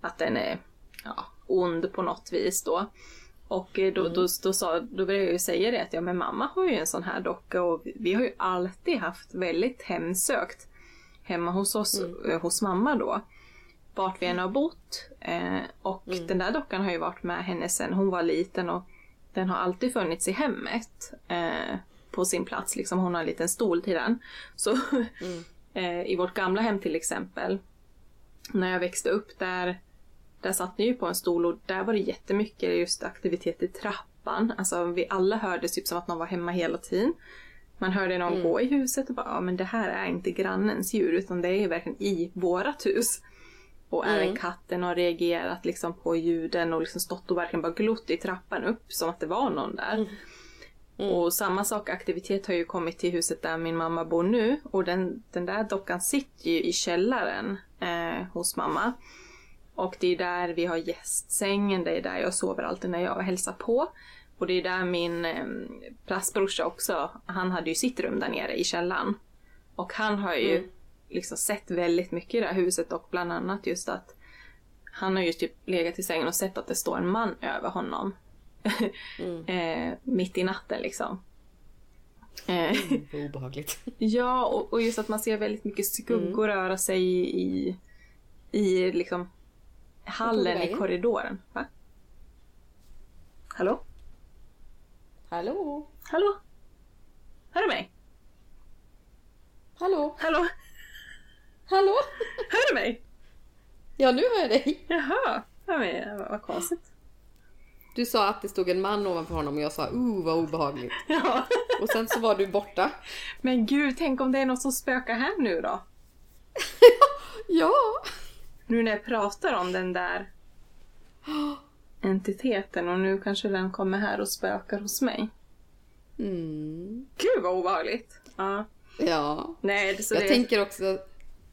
[SPEAKER 1] att den är ja, ond på något vis då. Och eh, då, då, då, sa, då började jag ju säga det att ja men mamma har ju en sån här docka och vi, vi har ju alltid haft väldigt hemsökt hemma hos oss, eh, hos mamma då. Vart vi än har bott. Eh, och den där dockan har ju varit med henne sedan hon var liten och den har alltid funnits i hemmet. Eh, på sin plats liksom, hon har en liten stol till den. Så [laughs] eh, i vårt gamla hem till exempel. När jag växte upp där där satt ni ju på en stol och där var det jättemycket just aktivitet i trappan. Alltså vi alla hörde typ som att någon var hemma hela tiden. Man hörde någon gå i huset och bara, ja men det här är inte grannens djur utan det är verkligen i vårat hus. Och även katten har reagerat liksom på ljuden och liksom stått och verkligen bara glott i trappan upp som att det var någon där. Och samma sak, aktivitet har ju kommit till huset där min mamma bor nu och den, den där dockan sitter ju i källaren eh, hos mamma. Och det är där vi har gästsängen, det är där jag sover alltid när jag hälsar på. Och det är där min eh, plastbrorsa också, han hade ju sitt rum där nere i källaren. Och han har ju liksom sett väldigt mycket i det här huset och bland annat just att han har ju typ legat i sängen och sett att det står en man över honom. [laughs] eh, mitt i natten liksom. Eh, [laughs]
[SPEAKER 2] Vad obehagligt.
[SPEAKER 1] Ja, och, och just att man ser väldigt mycket skuggor röra sig i, i, i liksom hallen i korridoren. Va? Hallå?
[SPEAKER 2] Hallå?
[SPEAKER 1] Hallå? Hör du mig?
[SPEAKER 2] Hallå?
[SPEAKER 1] Hallå?
[SPEAKER 2] Hallå?
[SPEAKER 1] Hör du mig?
[SPEAKER 2] Ja, nu hör jag dig.
[SPEAKER 1] Jaha. Ja, men, vad, vad konstigt.
[SPEAKER 2] Du sa att det stod en man ovanför honom och jag sa uh vad obehagligt.
[SPEAKER 1] Ja.
[SPEAKER 2] Och sen så var du borta.
[SPEAKER 1] Men gud, tänk om det är något som spökar här nu då? [laughs]
[SPEAKER 2] Ja.
[SPEAKER 1] Nu när jag pratar om den där [gasps] [gasps] entiteten och nu kanske den kommer här och spökar hos mig.
[SPEAKER 2] Mm.
[SPEAKER 1] Gud vad obehagligt. Ja.
[SPEAKER 2] Ja.
[SPEAKER 1] Nej, så
[SPEAKER 2] Jag
[SPEAKER 1] det...
[SPEAKER 2] tänker också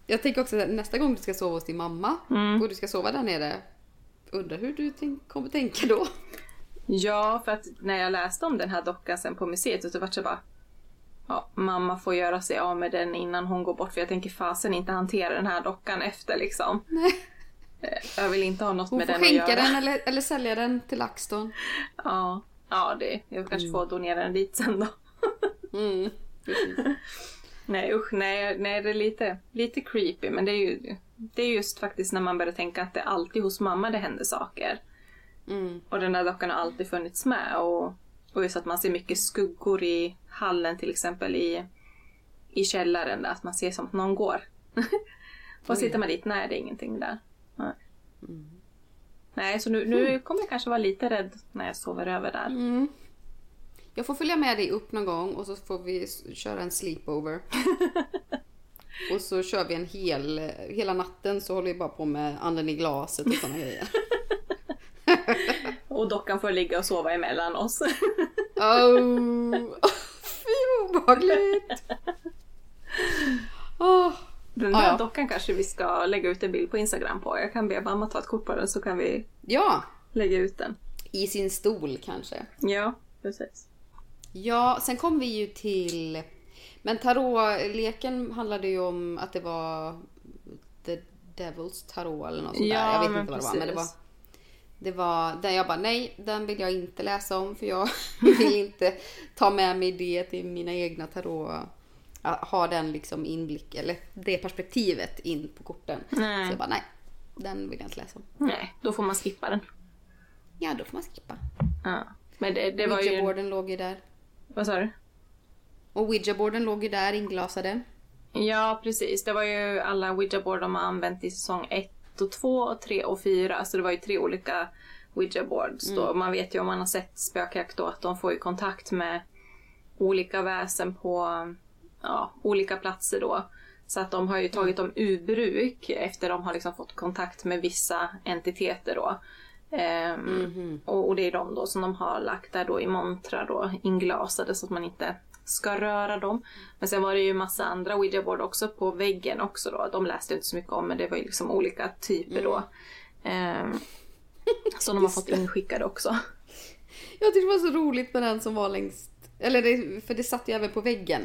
[SPEAKER 2] jag tänker också att nästa gång du ska sova hos din mamma
[SPEAKER 1] Mm.
[SPEAKER 2] och du ska sova där nere. Undrar hur du tänk, kommer tänka då?
[SPEAKER 1] Ja, för att när jag läste om den här dockan sen på museet så vart jag bara Ja, mamma får göra sig av med den innan hon går bort för jag tänker fasen inte hantera den här dockan efter liksom.
[SPEAKER 2] Nej.
[SPEAKER 1] Jag vill inte ha något
[SPEAKER 2] Hon
[SPEAKER 1] med
[SPEAKER 2] får
[SPEAKER 1] den att
[SPEAKER 2] skänka
[SPEAKER 1] göra.
[SPEAKER 2] den eller, eller sälja den till LaxTon.
[SPEAKER 1] Ja, ja det, jag kanske får donera den dit sen då. [laughs]
[SPEAKER 2] Mm.
[SPEAKER 1] Nej usch, nej, nej det är lite, lite creepy men det är ju det är just faktiskt när man börjar tänka att det är alltid hos mamma det händer saker.
[SPEAKER 2] Mm.
[SPEAKER 1] Och den där dockan har alltid funnits med och, och just att man ser mycket skuggor i hallen till exempel i, i källaren där, att man ser som att någon går. [laughs] och sitter man dit, nej det är ingenting där. Nej, nej så nu, nu kommer jag kanske vara lite rädd när jag sover över där.
[SPEAKER 2] Mm. Jag får följa med dig upp någon gång och så får vi köra en sleepover. [laughs] och så kör vi en hel, hela natten så håller vi bara på med anden i glaset och såna grejer. [laughs]
[SPEAKER 1] Och dockan får ligga och sova emellan oss. [laughs]
[SPEAKER 2] Oh, fy obehagligt!
[SPEAKER 1] Den där
[SPEAKER 2] ja.
[SPEAKER 1] dockan kanske vi ska lägga ut en bild på Instagram på. Jag kan be mamma ta ett kort på den så kan vi
[SPEAKER 2] Ja,
[SPEAKER 1] lägga ut den.
[SPEAKER 2] i sin stol kanske.
[SPEAKER 1] Ja, precis.
[SPEAKER 2] Ja, sen kom vi ju till... Men tarotleken handlade ju om att det var The Devil's Tarot eller något sånt
[SPEAKER 1] Ja,
[SPEAKER 2] där. Jag vet inte vad det var. Men det var, det var där jag bara nej, den vill jag inte läsa om för jag [laughs] vill inte ta med mig det till mina egna tarot. Ha den liksom inblick, eller det perspektivet in på korten.
[SPEAKER 1] Nej.
[SPEAKER 2] Så jag bara nej, den vill jag inte läsa om.
[SPEAKER 1] Nej, då får man skippa den.
[SPEAKER 2] Ja, då får man skippa.
[SPEAKER 1] Ja. Men det, det var ju...
[SPEAKER 2] Låg ju där.
[SPEAKER 1] Vad sa du?
[SPEAKER 2] Och Ouija-boarden låg ju där inglasade.
[SPEAKER 1] Ja, precis. Det var ju alla Ouija-board de har använt i säsong 1 och 2 och 3 och 4. Så det var ju tre olika Ouija-boards. Då. Man vet ju om man har sett spökjakt då att de får ju kontakt med olika väsen på ja, olika platser då. Så att de har ju tagit dem ur bruk efter de har liksom fått kontakt med vissa entiteter då. Ehm, och, och det är de då som de har lagt där då i montrar då, inglasade så att man inte ska röra dem. Men sen var det ju massa andra ouija-board också på väggen också då. De läste jag inte så mycket om men det var ju liksom olika typer då. Ehm, [laughs] som de har fått inskickade också.
[SPEAKER 2] Jag tyckte det var så roligt med den som var längst... Eller det, för det satt ju även på väggen.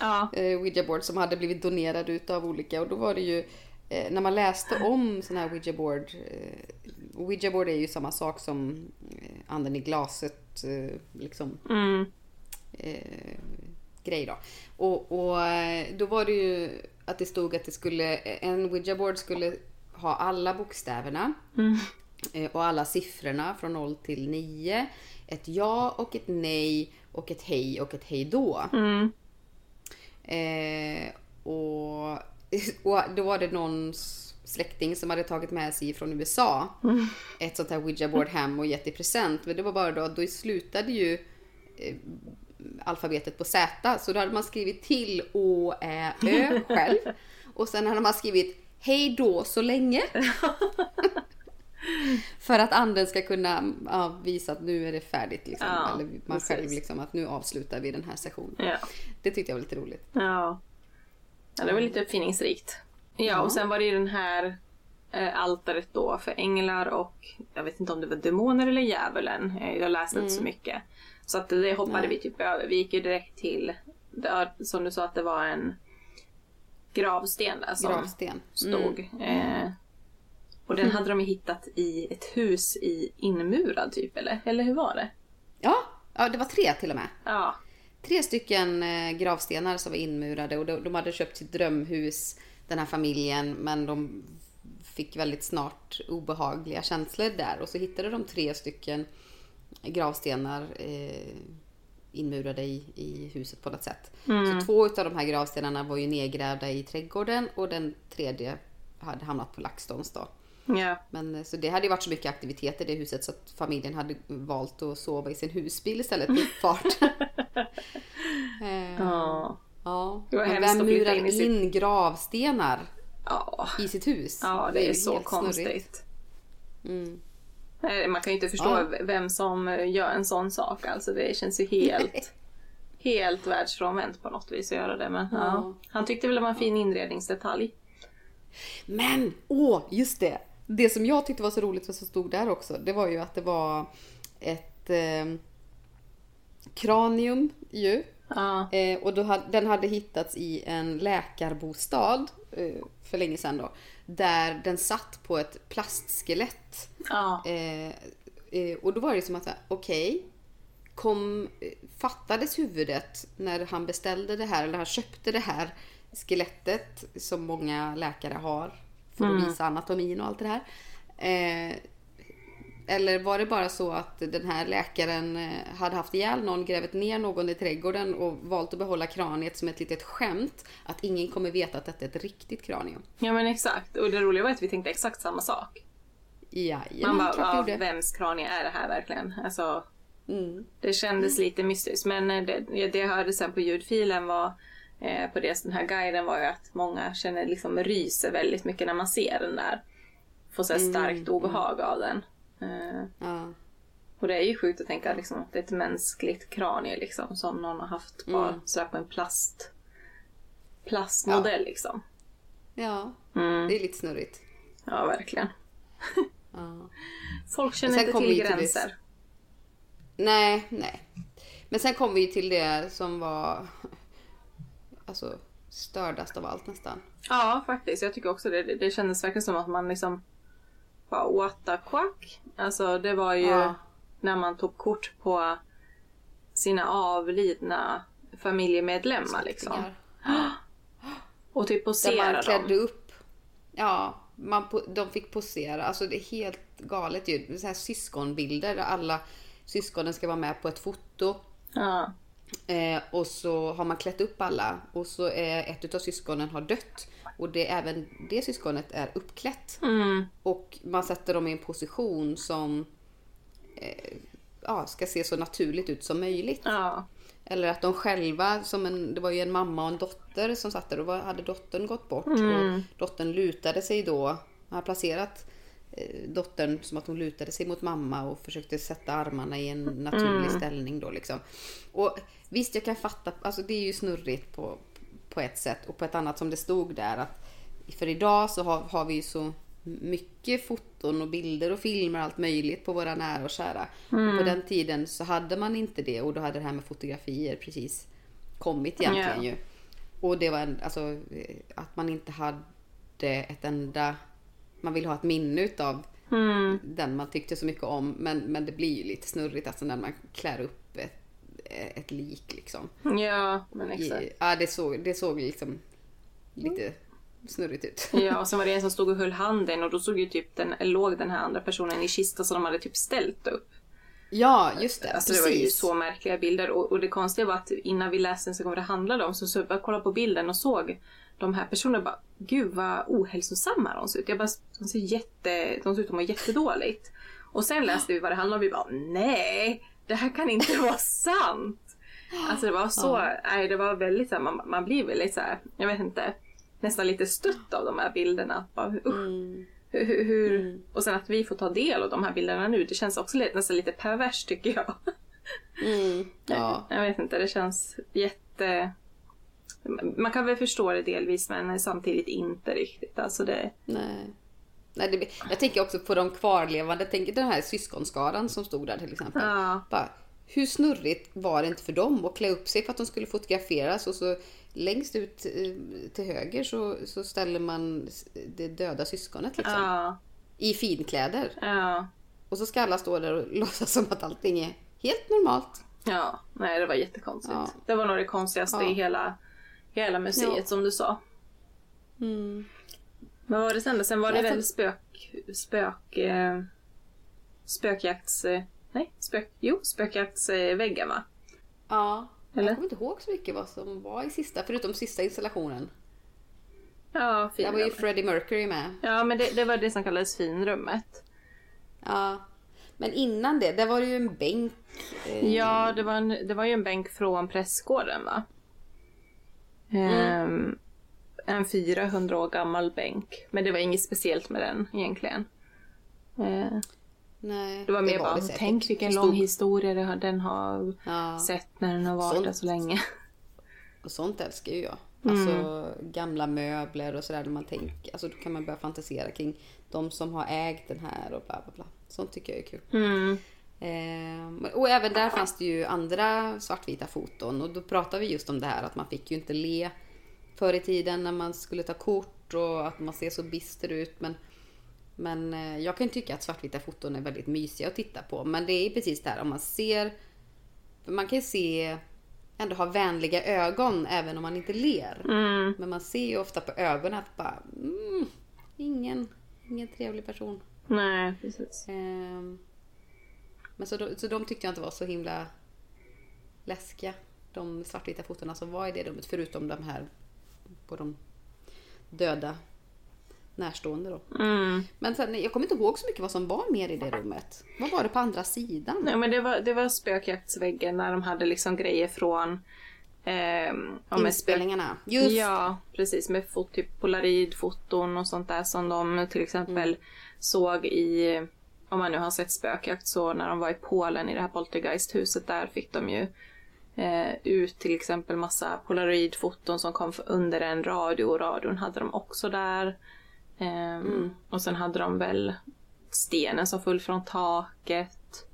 [SPEAKER 1] Ja.
[SPEAKER 2] Eh, Ouija board som hade blivit donerad utav olika och då var det ju eh, när man läste om sån här Ouija board. Eh, Ouija board är ju samma sak som eh, anden i glaset eh, liksom
[SPEAKER 1] Mm.
[SPEAKER 2] eh, grej då. Och, och då var det ju att det stod att det skulle, en Ouija board skulle ha alla bokstäverna eh, och alla siffrorna från 0 till 9. Ett ja och ett nej och ett hej och ett hej då.
[SPEAKER 1] Mm.
[SPEAKER 2] Eh, och, [laughs] och då var det någon släkting som hade tagit med sig från USA ett sånt här Ouija board hem och gett i present. Men det var bara då, då slutade ju eh, alfabetet på Z. Så då hade man skrivit till Å, Ä, Ö själv. [laughs] Och sen hade man skrivit Hej då så länge. [laughs] [laughs] För att anden ska kunna ja, visa att nu är det färdigt. Liksom.
[SPEAKER 1] Ja,
[SPEAKER 2] Eller man
[SPEAKER 1] precis.
[SPEAKER 2] själv liksom att nu avslutar vi den här sessionen.
[SPEAKER 1] Ja.
[SPEAKER 2] Det tyckte jag var lite roligt.
[SPEAKER 1] Ja. ja, det var lite uppfinningsrikt. Ja, och sen var det ju den här eh, altaret då för änglar och jag vet inte om det var demoner eller djävulen. Eh, Jag läste inte så mycket. Så att det hoppade
[SPEAKER 2] Nej.
[SPEAKER 1] vi typ över. Vi gick ju direkt till, där, som du sa att det var en gravsten där som
[SPEAKER 2] Gravsten.
[SPEAKER 1] stod. Eh, och den hade de ju hittat i ett hus i inmurad typ, eller? Eller hur var det?
[SPEAKER 2] Ja, ja, det var tre till och med.
[SPEAKER 1] Ja.
[SPEAKER 2] Tre stycken eh, gravstenar som var inmurade och de, de hade köpt sitt drömhus, den här familjen, men de fick väldigt snart obehagliga känslor där och så hittade de tre stycken gravstenar eh, inmurade i, i huset på något sätt.
[SPEAKER 1] Mm.
[SPEAKER 2] Så två av de här gravstenarna var ju nedgrävda i trädgården och den tredje hade hamnat på LaxTons då.
[SPEAKER 1] Ja.
[SPEAKER 2] Men eh, så det hade ju varit så mycket aktivitet i det huset så att familjen hade valt att sova i sin husbil istället för uppfart. [laughs] eh,
[SPEAKER 1] Ja.
[SPEAKER 2] ja.
[SPEAKER 1] Det
[SPEAKER 2] Men vem murar
[SPEAKER 1] in sitt-
[SPEAKER 2] in gravstenar
[SPEAKER 1] Ja.
[SPEAKER 2] i sitt hus?
[SPEAKER 1] Ja, det är
[SPEAKER 2] ju
[SPEAKER 1] så konstigt.
[SPEAKER 2] Mm.
[SPEAKER 1] Man kan ju inte förstå vem som gör en sån sak. Alltså det känns ju helt, helt världsfrånvänt på något vis att göra det. Men. Ja. Han tyckte väl det var en fin inredningsdetalj.
[SPEAKER 2] Men, åh, just det! Det som jag tyckte var så roligt vad som stod där också, det var ju att det var ett eh, kranium ju.
[SPEAKER 1] Ja.
[SPEAKER 2] Eh, och då hade, den hade hittats i en läkarbostad eh, för länge sedan då. Där den satt på ett plastskelett. Eh, och då var det som att, okej, kom, eh, fattades huvudet när han beställde det här, eller han köpte det här skelettet som många läkare har för att visa anatomin och allt det här. Eh, eller var det bara så att den här läkaren eh, hade haft ihjäl någon, grävt ner någon i trädgården och valt att behålla kraniet som ett litet skämt? Att ingen kommer veta att detta är ett riktigt kranium.
[SPEAKER 1] ja men exakt. Och det roliga var att vi tänkte exakt samma sak.
[SPEAKER 2] Jajamän,
[SPEAKER 1] Man bara, ja, vems kranie är det här verkligen? Alltså,
[SPEAKER 2] Mm.
[SPEAKER 1] det kändes lite mystiskt. Men eh, det, det jag hörde sen på ljudfilen var eh, på det, den här guiden var ju att många känner liksom ryser väldigt mycket när man ser den där. Får så här starkt obehag av den. Eh,
[SPEAKER 2] Ja.
[SPEAKER 1] och det är ju sjukt att tänka liksom, att det är ett mänskligt kranie liksom, som någon har haft på,
[SPEAKER 2] Mm.
[SPEAKER 1] sådär på en plast, plastmodell liksom.
[SPEAKER 2] ja,
[SPEAKER 1] Mm.
[SPEAKER 2] det är lite snurrigt.
[SPEAKER 1] Ja, verkligen. [laughs]
[SPEAKER 2] Ja.
[SPEAKER 1] Folk känner inte till
[SPEAKER 2] vi till
[SPEAKER 1] gränser.
[SPEAKER 2] Nej, nej. Men sen kom vi till det som var alltså stördast av allt nästan.
[SPEAKER 1] Ja, faktiskt. Jag tycker också det. Det, det kändes verkligen som att man liksom what the quack. Alltså det var ju
[SPEAKER 2] Ja.
[SPEAKER 1] när man tog kort på sina avlidna familjemedlemmar liksom. [gasps] Och typ
[SPEAKER 2] Där man
[SPEAKER 1] posera
[SPEAKER 2] klädde
[SPEAKER 1] dem.
[SPEAKER 2] upp. Ja, man, de fick posera. Alltså det är helt galet ju. Så här syskonbilder där alla syskonen ska vara med på ett foto.
[SPEAKER 1] Ja.
[SPEAKER 2] Eh, och så har man klätt upp alla och så är ett utav syskonen har dött. Och det, även det syskonet är uppklätt.
[SPEAKER 1] Mm.
[SPEAKER 2] Och man sätter dem i en position som eh, ja, ska se så naturligt ut som möjligt.
[SPEAKER 1] Ja.
[SPEAKER 2] Eller att de själva, som en, det var ju en mamma och en dotter som satt där och var, hade dottern gått bort.
[SPEAKER 1] Mm.
[SPEAKER 2] Och dottern lutade sig då, man har placerat dottern som att hon lutade sig mot mamma och försökte sätta armarna i en naturlig
[SPEAKER 1] Mm.
[SPEAKER 2] ställning då liksom. Och visst jag kan fatta, alltså det är ju snurrigt på, på ett sätt och på ett annat som det stod där att för idag så har, har vi ju så mycket foton och bilder och filmer och allt möjligt på våra nära och kära.
[SPEAKER 1] Mm.
[SPEAKER 2] På den tiden så hade man inte det och då hade det här med fotografier precis kommit egentligen
[SPEAKER 1] Ja.
[SPEAKER 2] ju. Och det var en, alltså eh, att man inte hade ett enda, man vill ha ett minne utav
[SPEAKER 1] Mm.
[SPEAKER 2] den man tyckte så mycket om. Men, men det blir ju lite snurrigt alltså när man klär upp ett, ett lik liksom.
[SPEAKER 1] Ja, men exakt.
[SPEAKER 2] I, ja, det såg, det såg liksom lite snurrigt ut.
[SPEAKER 1] Ja, [laughs] och sen var det en som stod och höll handen och då såg ju typ den, låg den här andra personen i kista som de hade typ ställt upp.
[SPEAKER 2] Ja, just det.
[SPEAKER 1] Alltså det var ju så märkliga bilder och, och det konstiga var att innan vi läste så vad det handlade om så, så jag kollade på bilden och såg de här personerna bara Gud vad ohälsosamma de ser ut. Jag bara, de ser jätte, de ser ut att må jättedåligt. Och sen läste vi vad det handlade om och vi bara nej, det här kan inte vara sant. Alltså det var så, nej det var väldigt så här, man, man blir väldigt så här, jag vet inte, nästan lite stött av de här bilderna. Bara,
[SPEAKER 2] Mm.
[SPEAKER 1] hur, hur, hur,
[SPEAKER 2] Mm.
[SPEAKER 1] Och sen att vi får ta del av de här bilderna nu, det känns också lite, nästan lite perverst tycker jag.
[SPEAKER 2] Mm. [laughs] Ja.
[SPEAKER 1] Jag vet inte, det känns jätte... Man kan väl förstå det delvis men samtidigt inte riktigt. Alltså det...
[SPEAKER 2] Nej. Nej, det, jag tänker också på de kvarlevande. Tänk den här syskonskaran som stod där till exempel.
[SPEAKER 1] Ja.
[SPEAKER 2] Bara, hur snurrigt var det inte för dem att klä upp sig för att de skulle fotograferas och så längst ut eh, till höger så, så ställer man det döda syskonet liksom.
[SPEAKER 1] Ja.
[SPEAKER 2] I finkläder.
[SPEAKER 1] Ja.
[SPEAKER 2] Och så ska alla stå där och [laughs] låtsas som att allting är helt normalt.
[SPEAKER 1] Ja. Nej, det var jättekonstigt.
[SPEAKER 2] Ja.
[SPEAKER 1] Det var nog det konstigaste i hela, hela museet
[SPEAKER 2] Ja.
[SPEAKER 1] som du sa.
[SPEAKER 2] Mm.
[SPEAKER 1] Vad var det sen då? Sen var det väl spök... Spök... Eh, spökjakts... Eh, nej, spök... Jo, spökjaktsväggen va?
[SPEAKER 2] Ja.
[SPEAKER 1] Eller?
[SPEAKER 2] Jag kommer inte ihåg så mycket vad som var i sista, förutom sista installationen.
[SPEAKER 1] Ja,
[SPEAKER 2] Där var ju
[SPEAKER 1] finrummet.
[SPEAKER 2] Freddie Mercury med.
[SPEAKER 1] Ja, men det, det var det som kallades finrummet.
[SPEAKER 2] Ja. Men innan det, där var det ju en bänk. eh,
[SPEAKER 1] Ja, det var, en, det var ju en bänk från prästgården va? Ehm, en 400 år gammal bänk. Men det var inget speciellt med den egentligen. Eh,
[SPEAKER 2] Nej,
[SPEAKER 1] det var mer bara,
[SPEAKER 2] säkert.
[SPEAKER 1] tänk vilken
[SPEAKER 2] Det
[SPEAKER 1] lång historia det har, den har
[SPEAKER 2] Ja.
[SPEAKER 1] sett när den har varit
[SPEAKER 2] Sånt.
[SPEAKER 1] där så länge. [laughs]
[SPEAKER 2] Och sånt älskar ju jag.
[SPEAKER 1] Mm.
[SPEAKER 2] Alltså gamla möbler och sådär. där Man tänker, alltså då kan man börja fantisera kring de som har ägt den här och bla bla bla. Sånt tycker jag är kul.
[SPEAKER 1] Mm.
[SPEAKER 2] Eh, och även där fanns det ju andra svartvita foton. Och då pratade vi just om det här att man fick ju inte le förr i tiden när man skulle ta kort och att man ser så bister ut. Men, men eh, jag kan ju tycka att svartvita foton är väldigt mysiga att titta på. Men det är precis där om man ser... Man kan ju se ändå ha vänliga ögon även om man inte ler.
[SPEAKER 1] Mm.
[SPEAKER 2] Men man ser ju ofta på ögonen att bara... Mm, ingen, ingen trevlig person.
[SPEAKER 1] Nej, precis.
[SPEAKER 2] Ehm, Men så, så de tyckte jag inte var så himla läskiga. De svartvita fotona som var i det rummet. Förutom de här på de döda närstående då.
[SPEAKER 1] Mm.
[SPEAKER 2] Men sen, jag kommer inte ihåg så mycket vad som var mer i det rummet. Vad var det på andra sidan?
[SPEAKER 1] Nej, men det var, det var spökjaktsväggen när de hade liksom grejer från... spök-
[SPEAKER 2] Inspelningarna. Just
[SPEAKER 1] Ja, precis. Med fot, typ polaroidfoton och sånt där som de till exempel såg i... Om man nu har sett spökjakt så när de var i Polen i det här poltergeisthuset där fick de ju eh, ut till exempel massa polaroidfoton som kom under en radio och radion hade de också där. Ehm, Och sen hade de väl stenen som föll från taket.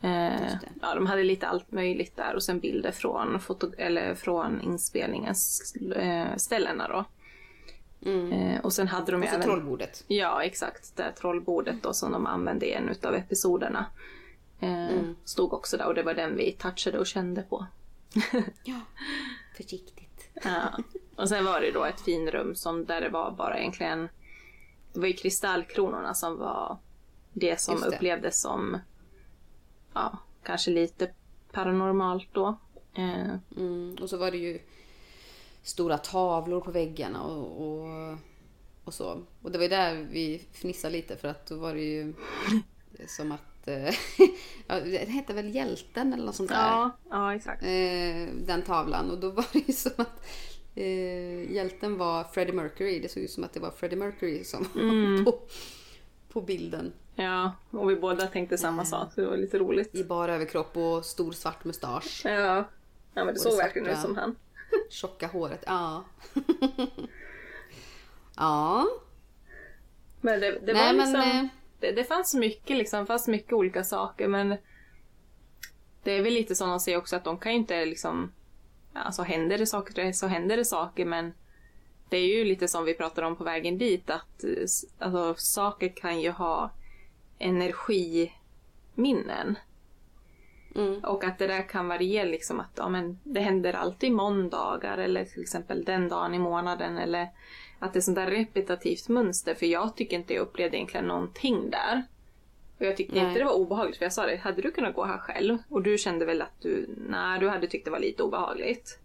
[SPEAKER 1] Eh, ja, de hade lite allt möjligt där och sen bilder från, foto, eller från inspelningens eh, ställena då.
[SPEAKER 2] Mm.
[SPEAKER 1] Eh, och sen hade de
[SPEAKER 2] Och så
[SPEAKER 1] även...
[SPEAKER 2] trollbordet.
[SPEAKER 1] Ja, exakt. Det här trollbordet då som de använde i en utav episoderna. Eh,
[SPEAKER 2] Mm.
[SPEAKER 1] Stod också där och det var den vi touchade och kände på.
[SPEAKER 2] Ja, [laughs] försiktigt.
[SPEAKER 1] Ja. Och sen var det då ett finrum som där det var bara egentligen det var ju kristallkronorna som var det som
[SPEAKER 2] det.
[SPEAKER 1] upplevdes som ja, kanske lite paranormalt då. Eh,
[SPEAKER 2] Mm. Och så var det ju stora tavlor på väggarna och, och, och så. Och det var ju där vi fnissade lite för att då var det ju som att... eh, [laughs] ja, det hette väl Hjälten eller något sånt där.
[SPEAKER 1] ja, ja, exakt.
[SPEAKER 2] Eh, den tavlan. Och då var det ju som att eh, hjälten var Freddie Mercury. Det såg ut som att det var Freddie Mercury som
[SPEAKER 1] Mm.
[SPEAKER 2] var på, på bilden.
[SPEAKER 1] Ja, och vi båda tänkte samma sak så det var lite roligt.
[SPEAKER 2] I bara överkropp och stor svart mustasch.
[SPEAKER 1] Ja, ja men det
[SPEAKER 2] Och
[SPEAKER 1] såg
[SPEAKER 2] det
[SPEAKER 1] verkligen ut som han.
[SPEAKER 2] Tjocka håret. Ja. [laughs] ja.
[SPEAKER 1] Men det, det
[SPEAKER 2] Nej,
[SPEAKER 1] var
[SPEAKER 2] men,
[SPEAKER 1] liksom...
[SPEAKER 2] eh,
[SPEAKER 1] Det, det fanns mycket liksom, fanns mycket olika saker men det är väl lite som de säger också att de kan ju inte liksom Alltså händer det saker så händer det saker men det är ju lite som vi pratade om på vägen dit att eh, alltså, saker kan ju ha energiminnen.
[SPEAKER 2] Mm.
[SPEAKER 1] Och att det där kan variera liksom att ja, men det händer alltid måndagar eller till exempel den dagen i månaden eller att det är sånt där repetitivt mönster för jag tycker inte jag upplevde egentligen någonting där. Och jag tyckte
[SPEAKER 2] Nej.
[SPEAKER 1] inte det var obehagligt för jag sa det, hade du kunnat gå här själv? Och du kände väl att du, nej du hade tyckt det var lite obehagligt.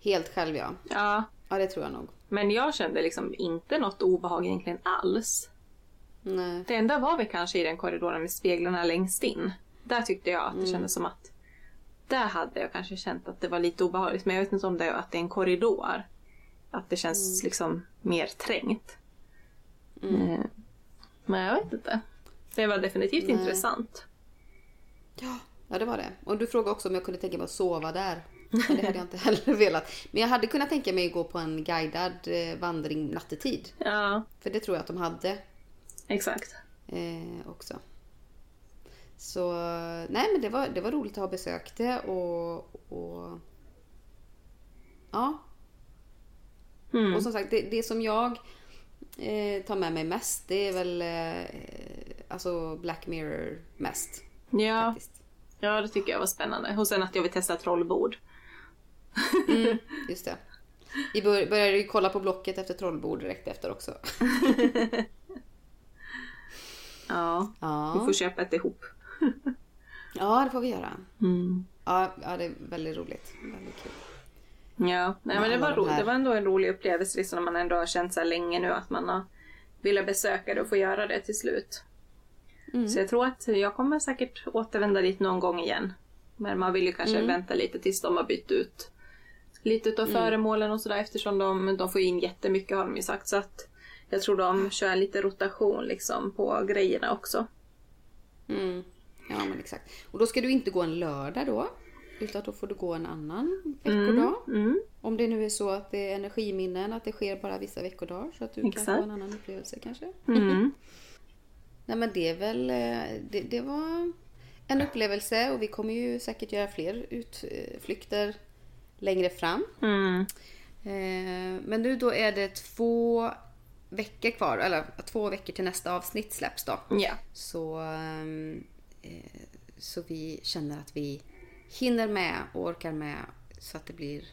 [SPEAKER 2] Helt själv ja.
[SPEAKER 1] Ja,
[SPEAKER 2] Ja det tror jag nog.
[SPEAKER 1] men jag kände liksom inte något obehag egentligen alls.
[SPEAKER 2] Nej.
[SPEAKER 1] Det enda var väl kanske i den korridoren med speglarna längst in. Där tyckte jag att det kändes som att där hade jag kanske känt att det var lite obehagligt. Men jag vet inte om det är att det är en korridor. Att det känns liksom mer trängt. Eh, Men jag vet inte. Det var definitivt
[SPEAKER 2] Nej.
[SPEAKER 1] intressant.
[SPEAKER 2] Ja, ja, det var det. Och du frågade också om jag kunde tänka mig att sova där. Men det hade jag inte [laughs] heller velat. Men jag hade kunnat tänka mig att gå på en guidad eh, vandring nattetid.
[SPEAKER 1] Ja,
[SPEAKER 2] För det tror jag att de hade
[SPEAKER 1] exakt.
[SPEAKER 2] eh, också. Så nej men det var, det var roligt att ha besökt det och, och ja.
[SPEAKER 1] Mm.
[SPEAKER 2] Och som sagt det, det som jag eh, tar med mig mest det är väl eh, alltså Black Mirror mest.
[SPEAKER 1] Ja,
[SPEAKER 2] Faktiskt.
[SPEAKER 1] ja, det tycker jag var spännande. Och sen att jag vill testa trollbord.
[SPEAKER 2] Mm, [laughs] just det. Vi bör, började ju kolla på Blocket efter trollbord direkt efter också. [laughs]
[SPEAKER 1] Ja, vi
[SPEAKER 2] Ja,
[SPEAKER 1] får köpa ett ihop. [laughs]
[SPEAKER 2] ja det får vi göra.
[SPEAKER 1] Mm.
[SPEAKER 2] Ja, ja, det är väldigt roligt. Väldigt kul.
[SPEAKER 1] Ja, nej, men det var,
[SPEAKER 2] alla de
[SPEAKER 1] ro-
[SPEAKER 2] här-
[SPEAKER 1] det var ändå en rolig upplevelse liksom, när man ändå har känt så här länge nu att man har velat besöka det och få göra det till slut.
[SPEAKER 2] Mm.
[SPEAKER 1] Så jag tror att jag kommer säkert återvända dit någon gång igen. Men man vill ju kanske
[SPEAKER 2] Mm.
[SPEAKER 1] vänta lite tills de har bytt ut lite utav föremålen och sådär eftersom de, de får in jättemycket har de ju sagt. Så att jag tror de kör lite rotation liksom på grejerna också.
[SPEAKER 2] Mm. Ja, men exakt. Och då ska du inte gå en lördag då. Utan då får du gå en annan veckodag.
[SPEAKER 1] Mm.
[SPEAKER 2] Om det nu är så att det är energiminnen, att det sker bara vissa veckodagar. Så att du kan
[SPEAKER 1] Exakt.
[SPEAKER 2] få en annan upplevelse kanske.
[SPEAKER 1] Mm. [laughs]
[SPEAKER 2] Nej men det är väl, eh, det, det var en upplevelse och vi kommer ju säkert göra fler utflykter längre fram.
[SPEAKER 1] Mm.
[SPEAKER 2] Eh, Men nu då är det två veckor kvar, eller två veckor till nästa avsnitt släpps då.
[SPEAKER 1] Ja.
[SPEAKER 2] Så, ehm, eh, så vi känner att vi hinner med och orkar med så att det blir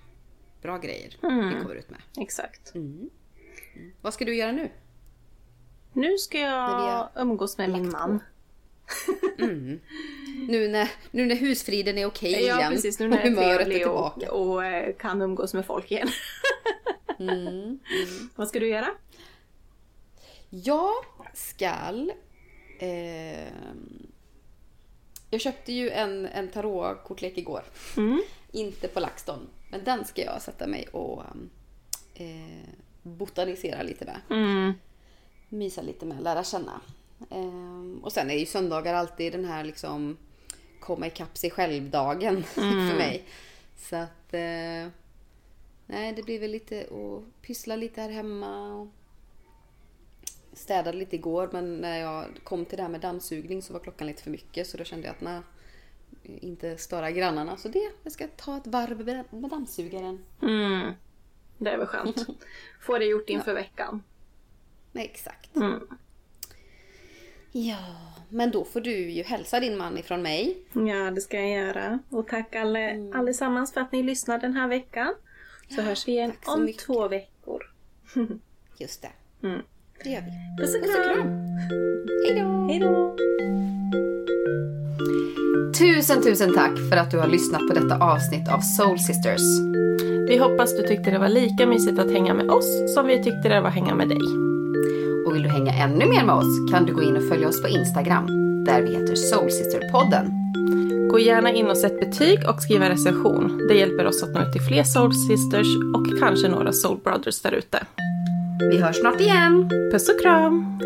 [SPEAKER 2] bra grejer vi kommer ut med.
[SPEAKER 1] exakt.
[SPEAKER 2] Vad ska du göra nu?
[SPEAKER 1] Nu ska jag umgås med min man.
[SPEAKER 2] Nu när, nu när husfriden är okej igen
[SPEAKER 1] Ja precis, nu
[SPEAKER 2] och
[SPEAKER 1] när är
[SPEAKER 2] humöret är tillbaka.
[SPEAKER 1] och, och eh, kan umgås med folk igen.
[SPEAKER 2] Mm, [laughs]
[SPEAKER 1] Vad ska du göra?
[SPEAKER 2] Jag skall... ehm, jag köpte ju en, en tarotkortlek igår.
[SPEAKER 1] Mm.
[SPEAKER 2] Inte på LaxTon. Men den ska jag sätta mig och eh, botanisera lite med.
[SPEAKER 1] Mm.
[SPEAKER 2] Mysa lite med, lära känna. Ehm, och sen är ju söndagar alltid den här liksom komma ikapp sig själv-dagen [laughs] för mig. Så att... Eh, nej, det blir väl lite att pyssla lite här hemma. Och städade lite igår men när jag kom till det här med dammsugning så var klockan lite för mycket så då kände jag att nej, inte störa grannarna. Så det, jag ska ta ett varv med dammsugaren.
[SPEAKER 1] Mm. Det är väl skönt. [laughs] Få det gjort inför veckan.
[SPEAKER 2] Nej, exakt.
[SPEAKER 1] Mm.
[SPEAKER 2] Ja, men då får du ju hälsa din man ifrån mig.
[SPEAKER 1] Ja, det ska jag göra. Och tack alle, allesammans för att ni lyssnar den här veckan. Så hörs vi igen om
[SPEAKER 2] mycket.
[SPEAKER 1] två veckor. [laughs]
[SPEAKER 2] Just det.
[SPEAKER 1] Mm.
[SPEAKER 2] Det gör vi.
[SPEAKER 1] Puss och kram! Hej då!
[SPEAKER 2] Tusen, tusen tack för att du har lyssnat på detta avsnitt av Soul Sisters.
[SPEAKER 1] Vi hoppas du tyckte det var lika mysigt att hänga med oss som vi tyckte det var att hänga med dig.
[SPEAKER 2] Och vill du hänga ännu mer med oss kan du gå in och följa oss på Instagram där vi heter Soul Sister-podden.
[SPEAKER 1] Gå gärna in och sätt betyg och skriv en recension. Det hjälper oss att nå ut till fler Soul Sisters och kanske några Soul Brothers där ute.
[SPEAKER 2] Vi hörs snart igen!
[SPEAKER 1] Puss och kram!